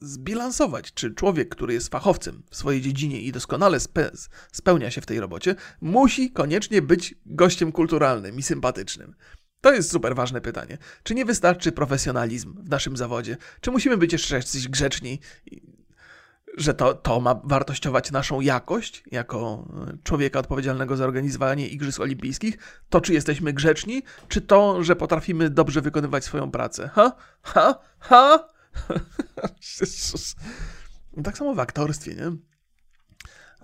zbilansować, czy człowiek, który jest fachowcem w swojej dziedzinie i doskonale spe spełnia się w tej robocie, musi koniecznie być gościem kulturalnym i sympatycznym. To jest super ważne pytanie. Czy nie wystarczy profesjonalizm w naszym zawodzie? Czy musimy być jeszcze jacyś grzeczni? Że to, to ma wartościować naszą jakość jako człowieka odpowiedzialnego za organizowanie Igrzysk Olimpijskich? To, czy jesteśmy grzeczni? Czy to, że potrafimy dobrze wykonywać swoją pracę? Ha? Ha? Ha? tak samo w aktorstwie, nie?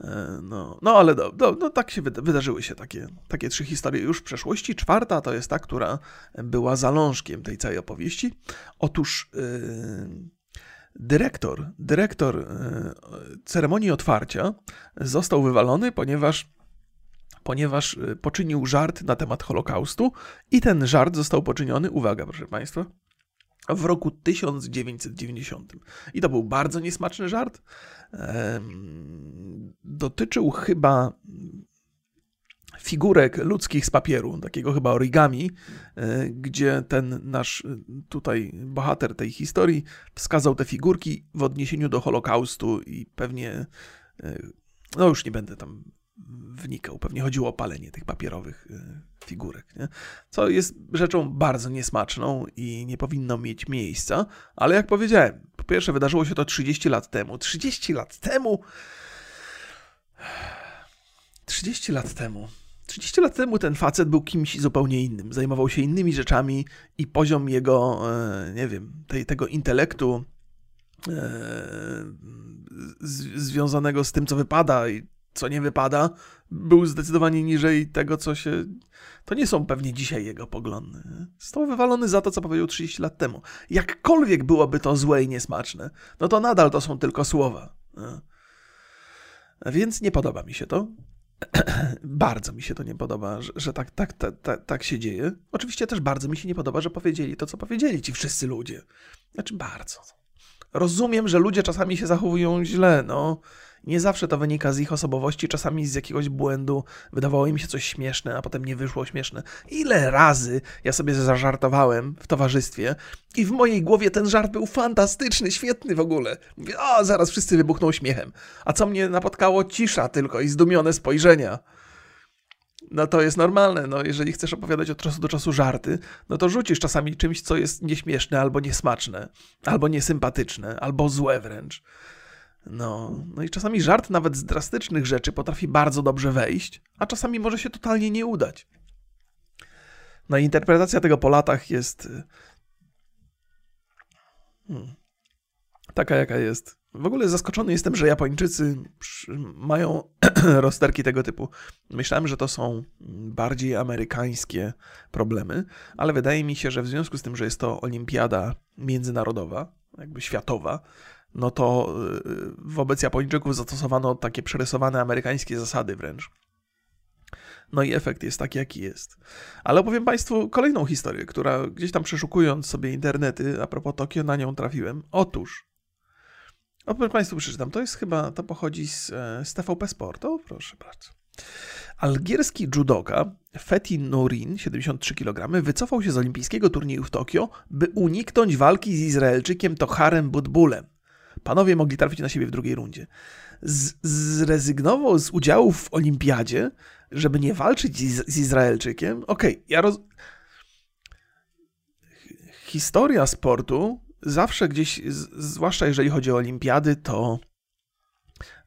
E, no, no ale do, do, no, tak się wydarzyły się takie, takie trzy historie już w przeszłości. Czwarta to jest ta, która była zalążkiem tej całej opowieści. Otóż yy, dyrektor, dyrektor yy, ceremonii otwarcia został wywalony, ponieważ ponieważ poczynił żart na temat Holokaustu i ten żart został poczyniony, uwaga proszę Państwa, w roku 1990. I to był bardzo niesmaczny żart. Dotyczył chyba figurek ludzkich z papieru, takiego chyba origami, e, gdzie ten nasz e, tutaj bohater tej historii wskazał te figurki w odniesieniu do Holokaustu i pewnie, e, no już nie będę tam wnikał. Pewnie chodziło o palenie tych papierowych figurek, nie? co jest rzeczą bardzo niesmaczną i nie powinno mieć miejsca, ale jak powiedziałem, po pierwsze wydarzyło się to 30 lat temu. 30 lat temu... 30 lat temu. 30 lat temu ten facet był kimś zupełnie innym. Zajmował się innymi rzeczami i poziom jego, e, nie wiem, tej, tego intelektu e, związanego z tym, co wypada i co nie wypada, był zdecydowanie niżej tego, co się. To nie są pewnie dzisiaj jego poglądy. Został wywalony za to, co powiedział 30 lat temu. Jakkolwiek byłoby to złe i niesmaczne, no to nadal to są tylko słowa. Więc nie podoba mi się to. bardzo mi się to nie podoba, że, że tak, tak, tak, tak, tak się dzieje. Oczywiście też bardzo mi się nie podoba, że powiedzieli to, co powiedzieli ci wszyscy ludzie. Znaczy, bardzo. Rozumiem, że ludzie czasami się zachowują źle, no. Nie zawsze to wynika z ich osobowości, czasami z jakiegoś błędu. Wydawało im się coś śmieszne, a potem nie wyszło śmieszne. Ile razy ja sobie zażartowałem w towarzystwie i w mojej głowie ten żart był fantastyczny, świetny w ogóle. Mówię, o, zaraz wszyscy wybuchną śmiechem. A co mnie napotkało? Cisza tylko i zdumione spojrzenia. No to jest normalne, no jeżeli chcesz opowiadać od czasu do czasu żarty, no to rzucisz czasami czymś, co jest nieśmieszne, albo niesmaczne, albo niesympatyczne, albo złe wręcz. No, no i czasami żart nawet z drastycznych rzeczy potrafi bardzo dobrze wejść, a czasami może się totalnie nie udać. No i interpretacja tego po latach jest hmm, taka, jaka jest. W ogóle zaskoczony jestem, że Japończycy mają rozterki tego typu. Myślałem, że to są bardziej amerykańskie problemy, ale wydaje mi się, że w związku z tym, że jest to olimpiada międzynarodowa, jakby światowa, no to y, wobec Japończyków zastosowano takie przerysowane amerykańskie zasady wręcz. No i efekt jest taki, jaki jest. Ale opowiem Państwu kolejną historię, która gdzieś tam przeszukując sobie internety, a propos Tokio, na nią trafiłem. Otóż, opowiem Państwu, przeczytam, to jest chyba, to pochodzi z, e, z TVP Sport. O, proszę bardzo. Algierski judoka Fethi Nourin, 73 kg, wycofał się z olimpijskiego turnieju w Tokio, by uniknąć walki z Izraelczykiem Toharem Budbulem panowie mogli trafić na siebie w drugiej rundzie. Z, zrezygnował z udziału w olimpiadzie, żeby nie walczyć z, z Izraelczykiem. Okej, okay, ja roz... Historia sportu zawsze gdzieś, zwłaszcza jeżeli chodzi o olimpiady, to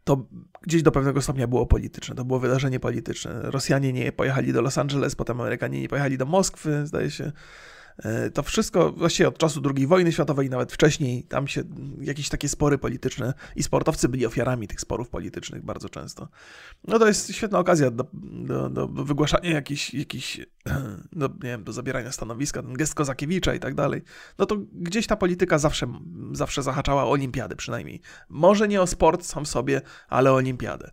to gdzieś do pewnego stopnia było polityczne. To było wydarzenie polityczne. Rosjanie nie pojechali do Los Angeles, potem Amerykanie nie pojechali do Moskwy, zdaje się. E, to wszystko właściwie od czasu II wojny światowej, nawet wcześniej, tam się jakieś takie spory polityczne i sportowcy byli ofiarami tych sporów politycznych bardzo często. No to jest świetna okazja do, do, do wygłaszania jakichś, jakichś no, nie wiem, do zabierania stanowiska, ten gest Kozakiewicza i tak dalej. No to gdzieś ta polityka zawsze, zawsze zahaczała o olimpiady przynajmniej. Może nie o sport sam sobie, ale o olimpiadę.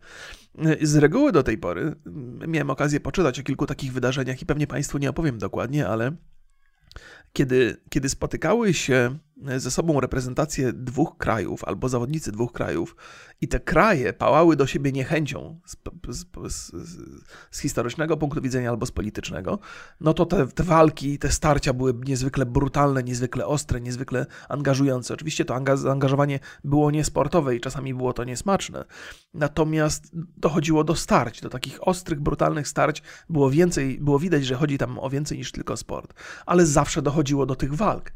Z reguły do tej pory miałem okazję poczytać o kilku takich wydarzeniach i pewnie Państwu nie opowiem dokładnie, ale kiedy, kiedy spotykały się ze sobą reprezentację dwóch krajów albo zawodnicy dwóch krajów i te kraje pałały do siebie niechęcią z, z, z, z historycznego punktu widzenia albo z politycznego, no to te, te, walki, te starcia były niezwykle brutalne, niezwykle ostre, niezwykle angażujące. Oczywiście to zaangażowanie było niesportowe i czasami było to niesmaczne, natomiast dochodziło do starć, do takich ostrych, brutalnych starć. Było więcej, było widać, że chodzi tam o więcej niż tylko sport, ale zawsze dochodziło do tych walk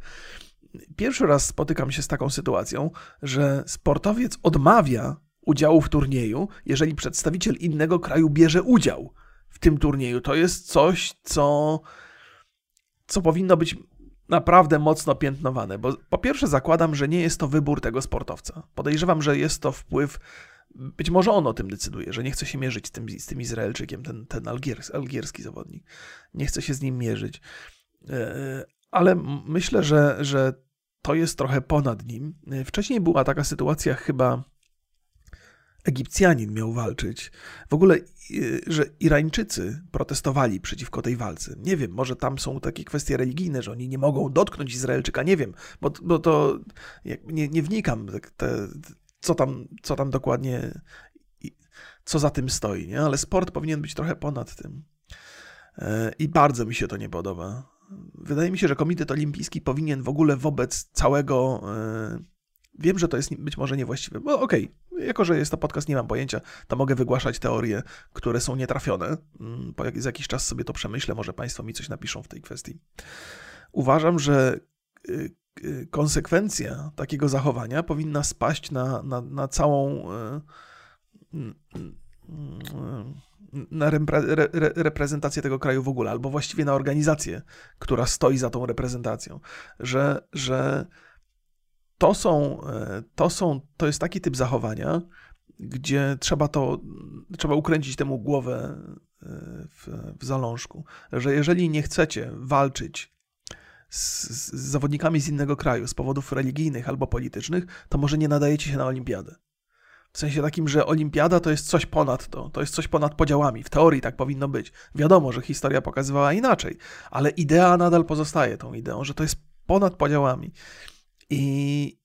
pierwszy raz spotykam się z taką sytuacją, że sportowiec odmawia udziału w turnieju, jeżeli przedstawiciel innego kraju bierze udział w tym turnieju. To jest coś, co, co powinno być naprawdę mocno piętnowane, bo po pierwsze zakładam, że nie jest to wybór tego sportowca. Podejrzewam, że jest to wpływ, być może on o tym decyduje, że nie chce się mierzyć z tym, z tym Izraelczykiem, ten, ten algiers, algierski zawodnik. Nie chce się z nim mierzyć. E, ale myślę, że, że to jest trochę ponad nim. Wcześniej była taka sytuacja, chyba Egipcjanin miał walczyć. W ogóle, że Irańczycy protestowali przeciwko tej walce. Nie wiem, może tam są takie kwestie religijne, że oni nie mogą dotknąć Izraelczyka, nie wiem, bo, bo to nie, nie wnikam, te, co, tam, co tam dokładnie, co za tym stoi, nie? ale sport powinien być trochę ponad tym. E, I bardzo mi się to nie podoba. Wydaje mi się, że Komitet Olimpijski powinien w ogóle wobec całego. E, wiem, że to jest być może niewłaściwe. No okej, okay. jako że jest to podcast, nie mam pojęcia, to mogę wygłaszać teorie, które są nietrafione. Mm, po jak, za jakiś czas sobie to przemyślę, może Państwo mi coś napiszą w tej kwestii. Uważam, że e, e, konsekwencja takiego zachowania powinna spaść na, na, na całą na re, reprezentację tego kraju w ogóle, albo właściwie na organizację, która stoi za tą reprezentacją, że, że to są, e, to są, to jest taki typ zachowania, gdzie trzeba to, trzeba ukręcić temu głowę e, w, w zalążku, że jeżeli nie chcecie walczyć z, z zawodnikami z innego kraju z powodów religijnych albo politycznych, to może nie nadajecie się na olimpiadę. W sensie takim, że olimpiada to jest coś ponad to, to jest coś ponad podziałami. W teorii tak powinno być. Wiadomo, że historia pokazywała inaczej, ale idea nadal pozostaje tą ideą, że to jest ponad podziałami. I,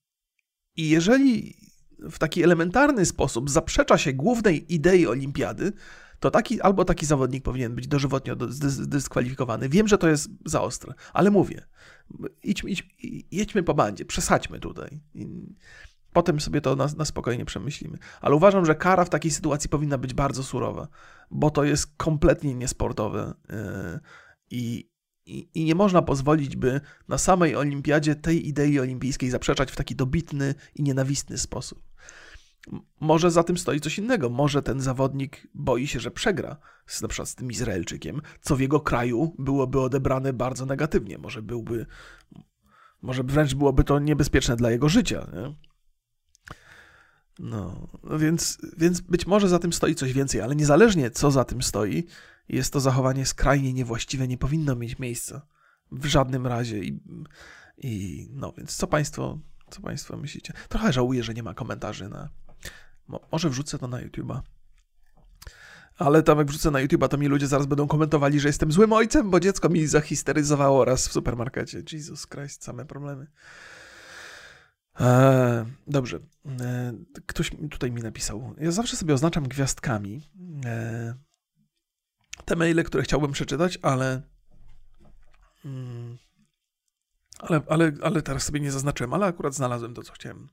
i jeżeli w taki elementarny sposób zaprzecza się głównej idei olimpiady, to taki, albo taki zawodnik powinien być dożywotnio dyskwalifikowany. Wiem, że to jest za ostre, ale mówię, idźmy, idź, jedźmy po bandzie, przesadźmy tutaj. Potem sobie to na, na, spokojnie przemyślimy. Ale uważam, że kara w takiej sytuacji powinna być bardzo surowa, bo to jest kompletnie niesportowe yy, i, i, i, nie można pozwolić, by na samej olimpiadzie tej idei olimpijskiej zaprzeczać w taki dobitny i nienawistny sposób. Może za tym stoi coś innego. Może ten zawodnik boi się, że przegra z, na przykład z tym Izraelczykiem, co w jego kraju byłoby odebrane bardzo negatywnie. Może byłby, może wręcz byłoby to niebezpieczne dla jego życia. Nie? No, więc, więc być może za tym stoi coś więcej, ale niezależnie co za tym stoi, jest to zachowanie skrajnie niewłaściwe, nie powinno mieć miejsca w żadnym razie. I, i no więc co Państwo, co Państwo myślicie? Trochę żałuję, że nie ma komentarzy na. Może wrzucę to na YouTube'a. Ale tam jak wrzucę na YouTube'a, to mi ludzie zaraz będą komentowali, że jestem złym ojcem, bo dziecko mi zahisteryzowało raz w supermarkecie. Jesus Christ, same problemy. E, dobrze. E, ktoś tutaj mi napisał. Ja zawsze sobie oznaczam gwiazdkami e, te maile, które chciałbym przeczytać, ale, mm, ale, ale, ale teraz sobie nie zaznaczyłem, ale akurat znalazłem to, co chciałem.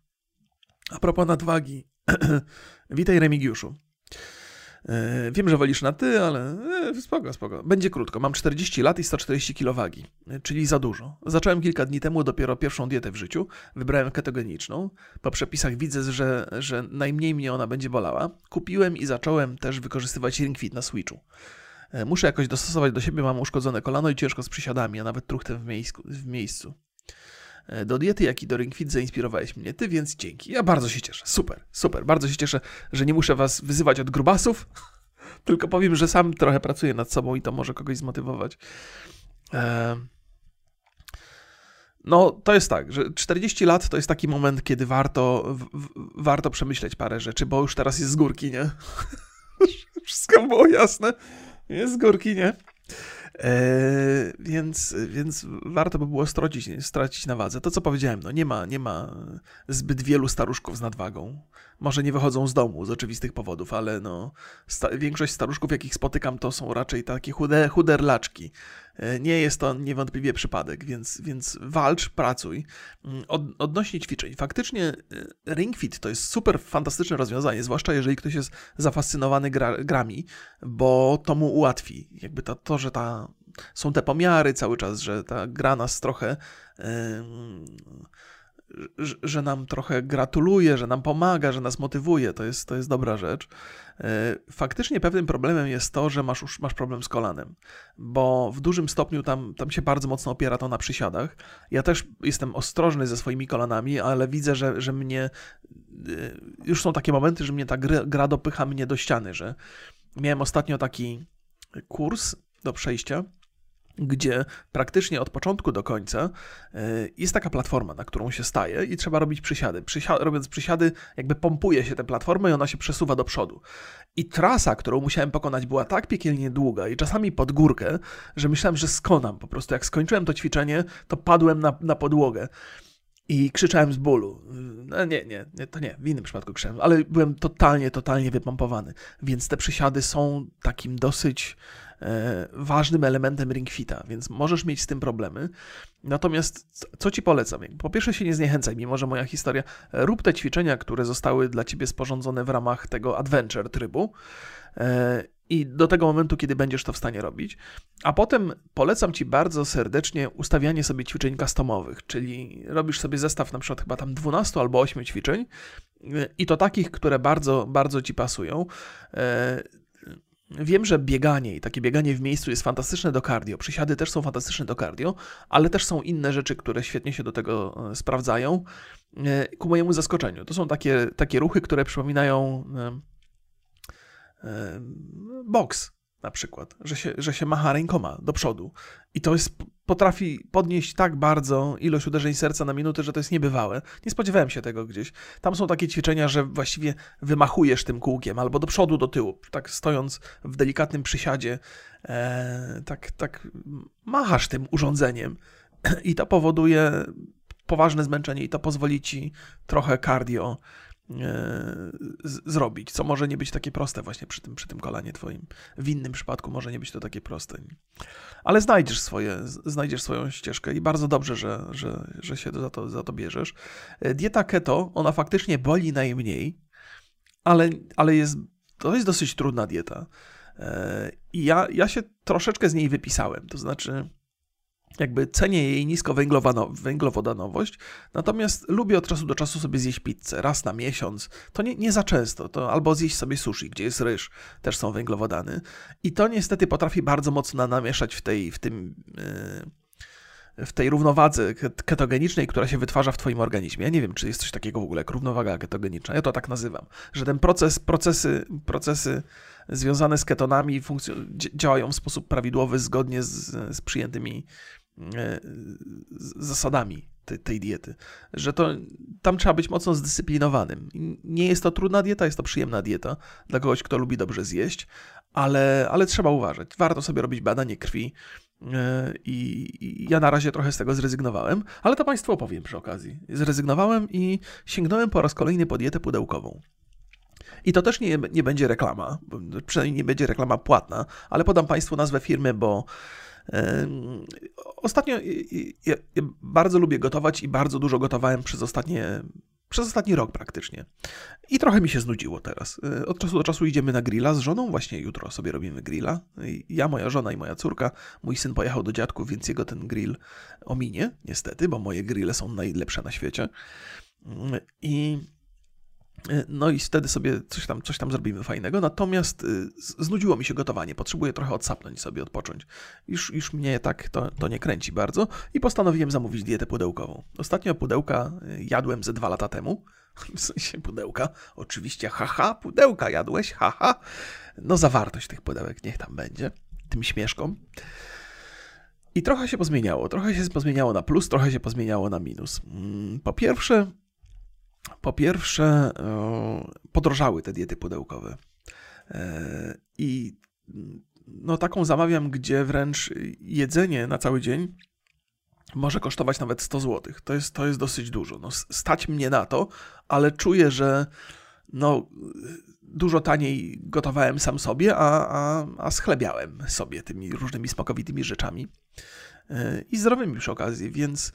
A propos nadwagi. Witaj, Remigiuszu. E, wiem, że wolisz na ty, ale e, spoko, spoko. Będzie krótko. Mam 40 lat i 140 kg e, czyli za dużo. Zacząłem kilka dni temu dopiero pierwszą dietę w życiu. Wybrałem ketogeniczną. Po przepisach widzę, że, że najmniej mnie ona będzie bolała. Kupiłem i zacząłem też wykorzystywać Ring Fit na Switchu. Muszę jakoś dostosować do siebie, mam uszkodzone kolano i ciężko z przysiadami, a nawet truchtem. W miejscu. E, do diety, jak i do Ringfit zainspirowałeś mnie ty, więc dzięki. Ja bardzo się cieszę. Super, super. Bardzo się cieszę, że nie muszę was wyzywać od grubasów, tylko powiem, że sam trochę pracuję nad sobą i to może kogoś zmotywować. E, no, to jest tak, że 40 lat to jest taki moment, kiedy warto, w, warto przemyśleć parę rzeczy, bo już teraz jest z górki, nie? Wszystko było jasne. Jest z górki, nie? E, więc, więc warto by było stracić, stracić na wadze. To, co powiedziałem, no nie ma, nie ma zbyt wielu staruszków z nadwagą. Może nie wychodzą z domu z oczywistych powodów, ale no, sta większość staruszków, jakich spotykam, to są raczej takie chude, chuderlaczki. E, nie jest to niewątpliwie przypadek, więc, więc walcz, pracuj. Mm, od, odnośnie ćwiczeń, faktycznie e, Ring Fit to jest super fantastyczne rozwiązanie, zwłaszcza jeżeli ktoś jest zafascynowany gra, grami, bo to mu ułatwi. Jakby to, to że ta, są te pomiary cały czas, że ta gra nas trochę. Yy, że nam trochę gratuluje, że nam pomaga, że nas motywuje, to jest, to jest dobra rzecz. E, faktycznie pewnym problemem jest to, że masz, masz problem z kolanem, bo w dużym stopniu tam, tam się bardzo mocno opiera to na przysiadach. Ja też jestem ostrożny ze swoimi kolanami, ale widzę, że, że mnie e, już są takie momenty, że mnie ta gra, gra dopycha mnie do ściany, że miałem ostatnio taki kurs do przejścia gdzie praktycznie od początku do końca e, jest taka platforma, na którą się staje i trzeba robić przysiady. Przysia robiąc przysiady, jakby pompuje się tę platformę i ona się przesuwa do przodu. I trasa, którą musiałem pokonać, była tak piekielnie długa i czasami pod górkę, że myślałem, że skonam. Po prostu jak skończyłem to ćwiczenie, to padłem na, na podłogę. I krzyczałem z bólu. No nie, nie, nie, to nie, w innym przypadku krzyczałem, ale byłem totalnie, totalnie wypompowany. Więc te przysiady są takim dosyć ważnym elementem ringfita, więc możesz mieć z tym problemy. Natomiast co ci polecam? Po pierwsze się nie zniechęcaj, mimo że moja historia, rób te ćwiczenia, które zostały dla ciebie sporządzone w ramach tego adventure trybu e, i do tego momentu, kiedy będziesz to w stanie robić. A potem polecam Ci bardzo serdecznie ustawianie sobie ćwiczeń customowych, czyli robisz sobie zestaw na przykład chyba tam 12 albo 8 ćwiczeń e, i to takich, które bardzo, bardzo Ci pasują. Wiem, że bieganie i takie bieganie w miejscu jest fantastyczne do cardio. Przysiady też są fantastyczne do cardio, ale też są inne rzeczy, które świetnie się do tego e, sprawdzają. E, ku mojemu zaskoczeniu. To są takie, takie ruchy, które przypominają e, boks na przykład, że się, że się macha rękoma do przodu. I to jest, potrafi podnieść tak bardzo ilość uderzeń serca na minutę, że to jest niebywałe. Nie spodziewałem się tego gdzieś. Tam są takie ćwiczenia, że właściwie wymachujesz tym kółkiem albo do przodu, do tyłu, tak stojąc w delikatnym przysiadzie, e, tak, tak machasz tym urządzeniem i to powoduje poważne zmęczenie i to pozwoli ci trochę cardio zrobić, co może nie być takie proste właśnie przy tym, przy tym kolanie twoim. W innym przypadku może nie być to takie proste. Ale znajdziesz swoje, znajdziesz swoją ścieżkę i bardzo dobrze, że, że, że się za to, za to bierzesz. E, dieta keto, ona faktycznie boli najmniej, ale, ale jest, to jest dosyć trudna dieta. E, I ja, ja się troszeczkę z niej wypisałem, to znaczy jakby cenię jej niskowęglowodanowość, natomiast lubię od czasu do czasu sobie zjeść pizzę, raz na miesiąc, to nie, nie za często, to albo zjeść sobie sushi, gdzie jest ryż, też są węglowodany i to niestety potrafi bardzo mocno namieszać w tej, w tym... Yy, w tej równowadze ketogenicznej, która się wytwarza w Twoim organizmie. Ja nie wiem, czy jest coś takiego w ogóle jak równowaga ketogeniczna. Ja to tak nazywam, że ten proces, procesy, procesy związane z ketonami działają w sposób prawidłowy, zgodnie z, z przyjętymi zasadami tej, tej diety, że to tam trzeba być mocno zdyscyplinowanym. Nie jest to trudna dieta, jest to przyjemna dieta dla kogoś, kto lubi dobrze zjeść, ale, ale trzeba uważać. Warto sobie robić badanie krwi. E, I ja na razie trochę z tego zrezygnowałem, ale to Państwu opowiem przy okazji. Zrezygnowałem i sięgnąłem po raz kolejny po dietę pudełkową. I to też nie, nie będzie reklama, przynajmniej nie będzie reklama płatna, ale podam Państwu nazwę firmy, bo Ostatnio ja, bardzo lubię gotować i bardzo dużo gotowałem przez ostatnie przez ostatni rok praktycznie. I trochę mi się znudziło teraz. E, od czasu do czasu idziemy na grilla z żoną, właśnie jutro sobie robimy grilla. Ja, moja żona i moja córka. Mój syn pojechał do dziadków, więc jego ten grill ominie, niestety, bo moje grille są najlepsze na świecie. Mm, I no i wtedy sobie coś tam, coś tam zrobimy fajnego. Natomiast y, znudziło mi się gotowanie. Potrzebuję trochę odsapnąć sobie, odpocząć. Już, już mnie tak to, to nie kręci bardzo. I postanowiłem zamówić dietę pudełkową. Ostatnio pudełka y, jadłem ze dwa lata temu. W sensie pudełka. Oczywiście, haha, pudełka jadłeś, haha. No zawartość tych pudełek niech tam będzie. Tym śmieszkom. I trochę się pozmieniało. Trochę się pozmieniało na plus, trochę się pozmieniało na minus. Mm, po pierwsze, po pierwsze, e, podrożały te diety pudełkowe. E, I no taką zamawiam, gdzie wręcz jedzenie na cały dzień może kosztować nawet 100 zł. To jest, to jest dosyć dużo. No, stać mnie na to, ale czuję, że no, dużo taniej gotowałem sam sobie, a, a, a schlebiałem sobie tymi różnymi smakowitymi rzeczami. E, I zdrowymi przy okazji, więc,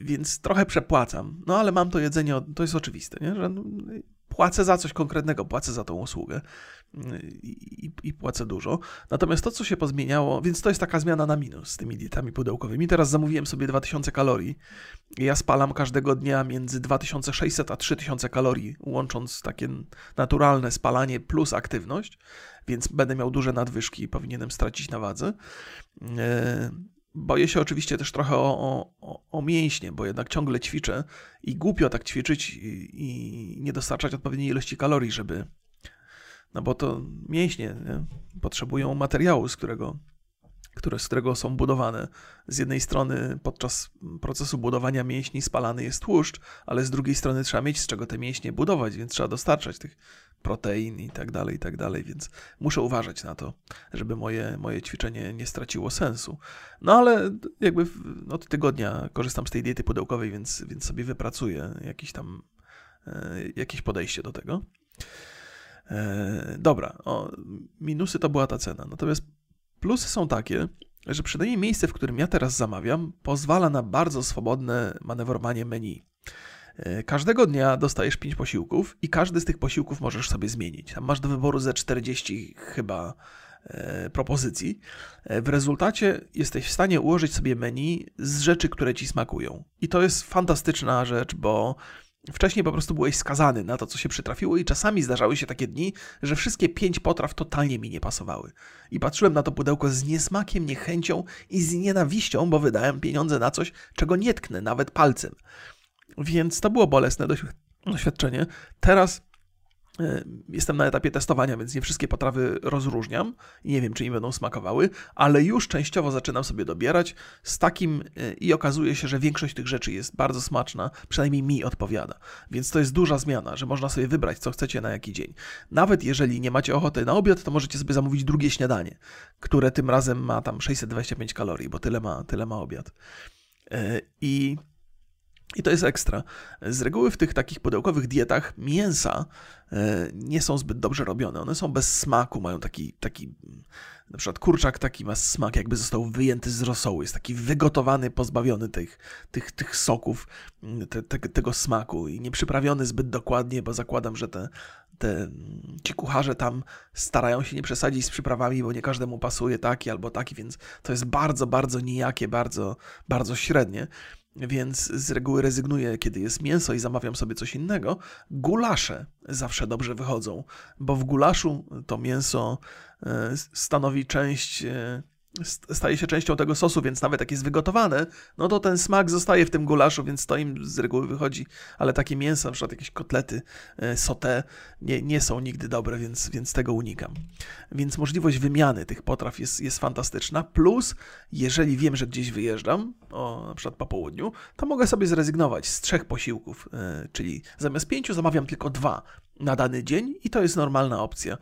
więc trochę przepłacam. No ale mam to jedzenie, to jest oczywiste, nie? że no, płacę za coś konkretnego, płacę za tą usługę i, i, płacę dużo. Natomiast to, co się pozmieniało, więc to jest taka zmiana na minus z tymi dietami pudełkowymi. Teraz zamówiłem sobie 2000 kalorii. Ja spalam każdego dnia między 2600 a 3000 kalorii, łącząc takie naturalne spalanie plus aktywność, więc będę miał duże nadwyżki i powinienem stracić na wadze. E, boję się oczywiście też trochę o, o, o mięśnie, bo jednak ciągle ćwiczę i głupio tak ćwiczyć i, i nie dostarczać odpowiedniej ilości kalorii, żeby, no bo to mięśnie nie? potrzebują materiału, z którego, które, z którego są budowane. Z jednej strony podczas procesu budowania mięśni spalany jest tłuszcz, ale z drugiej strony trzeba mieć z czego te mięśnie budować, więc trzeba dostarczać tych protein i tak dalej, i tak dalej, więc muszę uważać na to, żeby moje, moje ćwiczenie nie straciło sensu. No ale jakby od tygodnia korzystam z tej diety pudełkowej, więc, więc sobie wypracuję jakieś tam e, jakieś podejście do tego. E, dobra, o, minusy to była ta cena. Natomiast plusy są takie, że przynajmniej miejsce, w którym ja teraz zamawiam, pozwala na bardzo swobodne manewrowanie menu. E, każdego dnia dostajesz 5 posiłków i każdy z tych posiłków możesz sobie zmienić. Tam masz do wyboru ze 40 chyba e, propozycji. W rezultacie jesteś w stanie ułożyć sobie menu z rzeczy, które ci smakują. I to jest fantastyczna rzecz, bo Wcześniej po prostu byłeś skazany na to, co się przytrafiło, i czasami zdarzały się takie dni, że wszystkie pięć potraw totalnie mi nie pasowały. I patrzyłem na to pudełko z niesmakiem, niechęcią i z nienawiścią, bo wydałem pieniądze na coś, czego nie tknę nawet palcem. Więc to było bolesne doświadczenie. Teraz jestem na etapie testowania, więc nie wszystkie potrawy rozróżniam i nie wiem, czy im będą smakowały, ale już częściowo zaczynam sobie dobierać z takim e, i okazuje się, że większość tych rzeczy jest bardzo smaczna, przynajmniej mi odpowiada. Więc to jest duża zmiana, że można sobie wybrać, co chcecie na jaki dzień. Nawet jeżeli nie macie ochoty na obiad, to możecie sobie zamówić drugie śniadanie, które tym razem ma tam 625 kalorii, bo tyle ma, tyle ma obiad. E, I i to jest ekstra. Z reguły w tych takich pudełkowych dietach mięsa e, nie są zbyt dobrze robione. One są bez smaku, mają taki, taki na przykład kurczak taki ma smak, jakby został wyjęty z rosołu. Jest taki wygotowany, pozbawiony tych, tych, tych soków, te, te, tego smaku i nie przyprawiony zbyt dokładnie, bo zakładam, że te, te, ci kucharze tam starają się nie przesadzić z przyprawami, bo nie każdemu pasuje taki albo taki, więc to jest bardzo, bardzo nijakie, bardzo, bardzo średnie więc z reguły rezygnuję, kiedy jest mięso i zamawiam sobie coś innego. Gulasze zawsze dobrze wychodzą, bo w gulaszu to mięso e, stanowi część e, staje się częścią tego sosu, więc nawet jak jest wygotowane, no to ten smak zostaje w tym gulaszu, więc to im z reguły wychodzi, ale takie mięsa, na przykład jakieś kotlety, e, sauté, nie, nie są nigdy dobre, więc, więc tego unikam. Więc możliwość wymiany tych potraw jest, jest fantastyczna, plus jeżeli wiem, że gdzieś wyjeżdżam, o, na przykład po południu, to mogę sobie zrezygnować z trzech posiłków, e, czyli zamiast pięciu zamawiam tylko dwa na dany dzień i to jest normalna opcja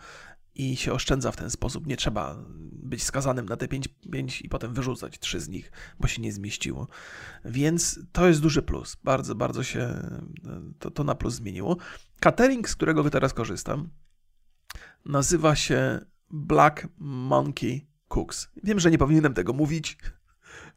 i się oszczędza w ten sposób. Nie trzeba być skazanym na te 5, 5 i potem wyrzucać trzy z nich, bo się nie zmieściło. Więc to jest duży plus. Bardzo, bardzo się to, to na plus zmieniło. Catering, z którego teraz korzystam, nazywa się Black Monkey Cooks. Wiem, że nie powinienem tego mówić,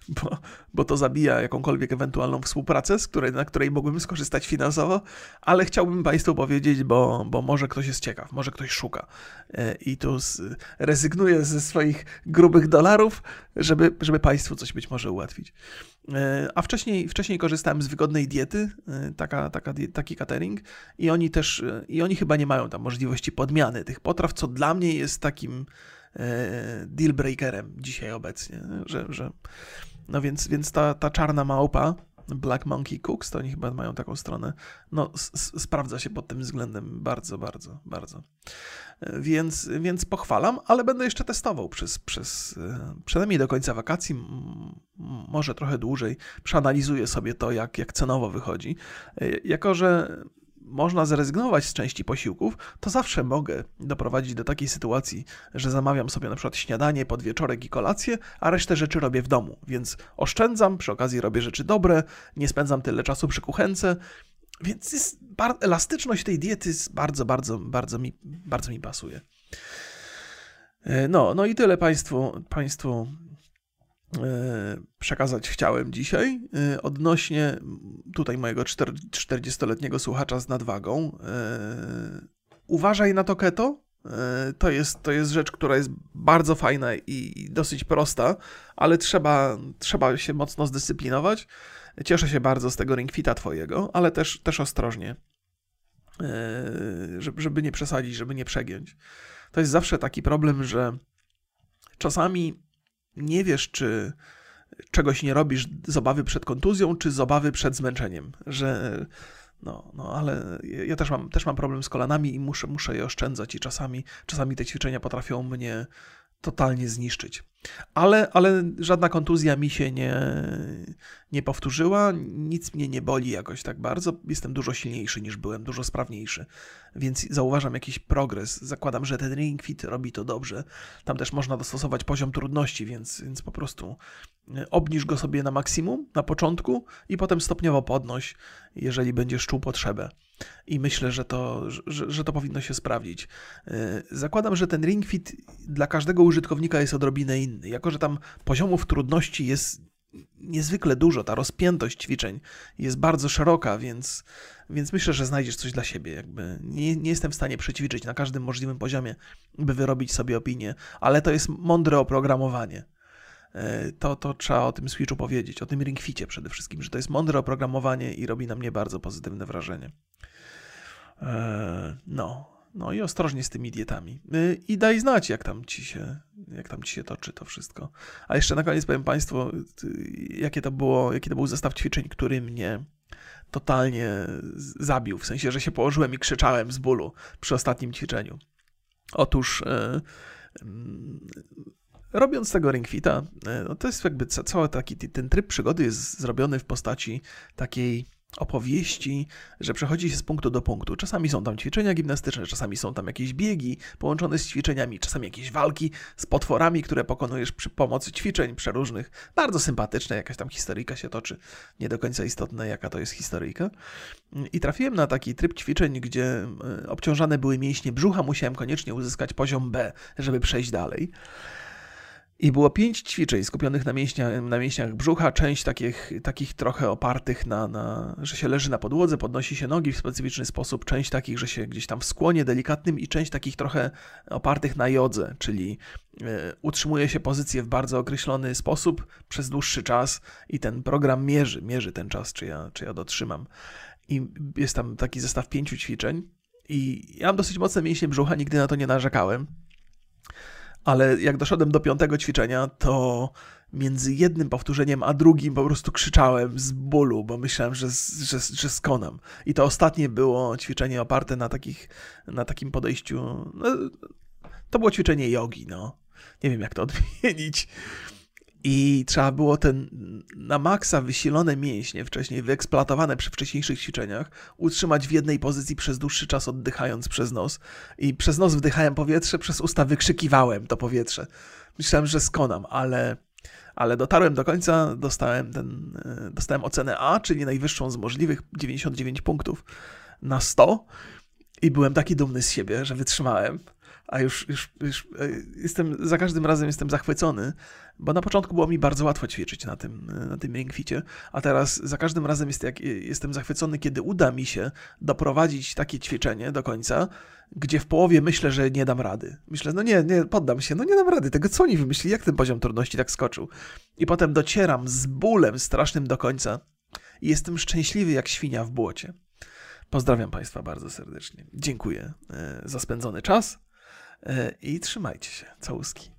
bo, bo to zabija jakąkolwiek ewentualną współpracę, z której, na której mógłbym skorzystać finansowo, ale chciałbym Państwu powiedzieć, bo, bo może ktoś jest ciekaw, może ktoś szuka e, i tu z, rezygnuje ze swoich grubych dolarów, żeby, żeby Państwu coś być może ułatwić. E, a wcześniej, wcześniej korzystałem z wygodnej diety, e, taka, taka, taki catering, i oni też, i oni chyba nie mają tam możliwości podmiany tych potraw, co dla mnie jest takim deal breakerem dzisiaj obecnie, że, że no więc, więc ta, ta czarna małpa, Black Monkey Cooks, to oni chyba mają taką stronę, no sprawdza się pod tym względem bardzo, bardzo, bardzo. Więc, więc pochwalam, ale będę jeszcze testował przez, przez e, przynajmniej do końca wakacji, może trochę dłużej, przeanalizuję sobie to, jak, jak cenowo wychodzi. E, jako, że można zrezygnować z części posiłków, to zawsze mogę doprowadzić do takiej sytuacji, że zamawiam sobie na przykład śniadanie, podwieczorek i kolację, a resztę rzeczy robię w domu, więc oszczędzam, przy okazji robię rzeczy dobre, nie spędzam tyle czasu przy kuchence, więc jest elastyczność tej diety bardzo, bardzo, bardzo mi, bardzo mi pasuje. E, no, no i tyle Państwu, państwu przekazać chciałem dzisiaj e, odnośnie tutaj mojego 40-letniego słuchacza z nadwagą. Uważaj na to keto. To jest, to jest rzecz, która jest bardzo fajna i dosyć prosta, ale trzeba, trzeba się mocno zdyscyplinować. Cieszę się bardzo z tego ringfita twojego, ale też, też ostrożnie, żeby nie przesadzić, żeby nie przegiąć to jest zawsze taki problem, że czasami nie wiesz, czy czegoś nie robisz z obawy przed kontuzją, czy z obawy przed zmęczeniem, że no, no ale ja też mam, też mam problem z kolanami i muszę, muszę je oszczędzać i czasami, czasami te ćwiczenia potrafią mnie totalnie zniszczyć. Ale, ale żadna kontuzja mi się nie, nie powtórzyła, nic mnie nie boli jakoś tak bardzo. Jestem dużo silniejszy niż byłem, dużo sprawniejszy, więc zauważam jakiś progres. Zakładam, że ten Ring Fit robi to dobrze. Tam też można dostosować poziom trudności, więc, więc po prostu e, obniż go sobie na maksimum na początku i potem stopniowo podnoś, jeżeli będziesz czuł potrzebę. I myślę, że to, że, że to powinno się sprawdzić. E, zakładam, że ten Ring Fit dla każdego użytkownika jest odrobinę inny. Jako, że tam poziomów trudności jest niezwykle dużo, ta rozpiętość ćwiczeń jest bardzo szeroka, więc, więc myślę, że znajdziesz coś dla siebie. Jakby nie, nie jestem w stanie przećwiczyć na każdym możliwym poziomie, by wyrobić sobie opinię, ale to jest mądre oprogramowanie. E, to, to trzeba o tym Switchu powiedzieć, o tym ringficie przede wszystkim, że to jest mądre oprogramowanie i robi na mnie bardzo pozytywne wrażenie. E, no, no i ostrożnie z tymi dietami. Y, I daj znać, jak tam ci się, jak tam ci się toczy to wszystko. A jeszcze na koniec powiem Państwu, jakie to było, jaki to był zestaw ćwiczeń, który mnie totalnie zabił. W sensie, że się położyłem i krzyczałem z bólu przy ostatnim ćwiczeniu. Otóż robiąc tego ringfita, yy, no to jest jakby cały taki ten tryb przygody jest zrobiony w postaci takiej opowieści, że przechodzi się z punktu do punktu. Czasami są tam ćwiczenia gimnastyczne, czasami są tam jakieś biegi połączone z ćwiczeniami, czasami jakieś walki z potworami, które pokonujesz przy pomocy ćwiczeń przeróżnych. Bardzo sympatyczne, jakaś tam historyjka się toczy. Nie do końca istotne, jaka to jest historyjka. I trafiłem na taki tryb ćwiczeń, gdzie e, obciążane były mięśnie brzucha, musiałem koniecznie uzyskać poziom B, żeby przejść dalej. I było pięć ćwiczeń skupionych na, mięśnia, na mięśniach brzucha, część takich, takich trochę opartych na, na, że się leży na podłodze, podnosi się nogi w specyficzny sposób, część takich, że się gdzieś tam w skłonie delikatnym i część takich trochę opartych na jodze, czyli y, utrzymuje się pozycję w bardzo określony sposób przez dłuższy czas i ten program mierzy, mierzy ten czas, czy ja, czy ja dotrzymam. I jest tam taki zestaw pięciu ćwiczeń i ja mam dosyć mocne mięśnie brzucha, nigdy na to nie narzekałem ale jak doszedłem do piątego ćwiczenia, to między jednym powtórzeniem a drugim po prostu krzyczałem z bólu, bo myślałem, że, że, że skonam. I to ostatnie było ćwiczenie oparte na, takich, na takim podejściu. No, to było ćwiczenie jogi, no. Nie wiem, jak to odmienić. I trzeba było ten na maksa wysilone mięśnie, wcześniej wyeksploatowane przy wcześniejszych ćwiczeniach, utrzymać w jednej pozycji przez dłuższy czas, oddychając przez nos. I przez nos wdychałem powietrze, przez usta wykrzykiwałem to powietrze. Myślałem, że skonam, ale, ale dotarłem do końca, dostałem, ten, e, dostałem ocenę A, czyli najwyższą z możliwych 99 punktów na 100. I byłem taki dumny z siebie, że wytrzymałem a już, już, już e, jestem, za każdym razem jestem zachwycony, bo na początku było mi bardzo łatwo ćwiczyć na tym, e, na tym ringficie, a teraz za każdym razem jest, jak, jestem zachwycony, kiedy uda mi się doprowadzić takie ćwiczenie do końca, gdzie w połowie myślę, że nie dam rady. Myślę, no nie, nie, poddam się, no nie dam rady, tego co oni wymyślili, jak ten poziom trudności tak skoczył. I potem docieram z bólem strasznym do końca i jestem szczęśliwy jak świnia w błocie. Pozdrawiam Państwa bardzo serdecznie. Dziękuję e, za spędzony czas. E, i trzymajcie się. Całuski.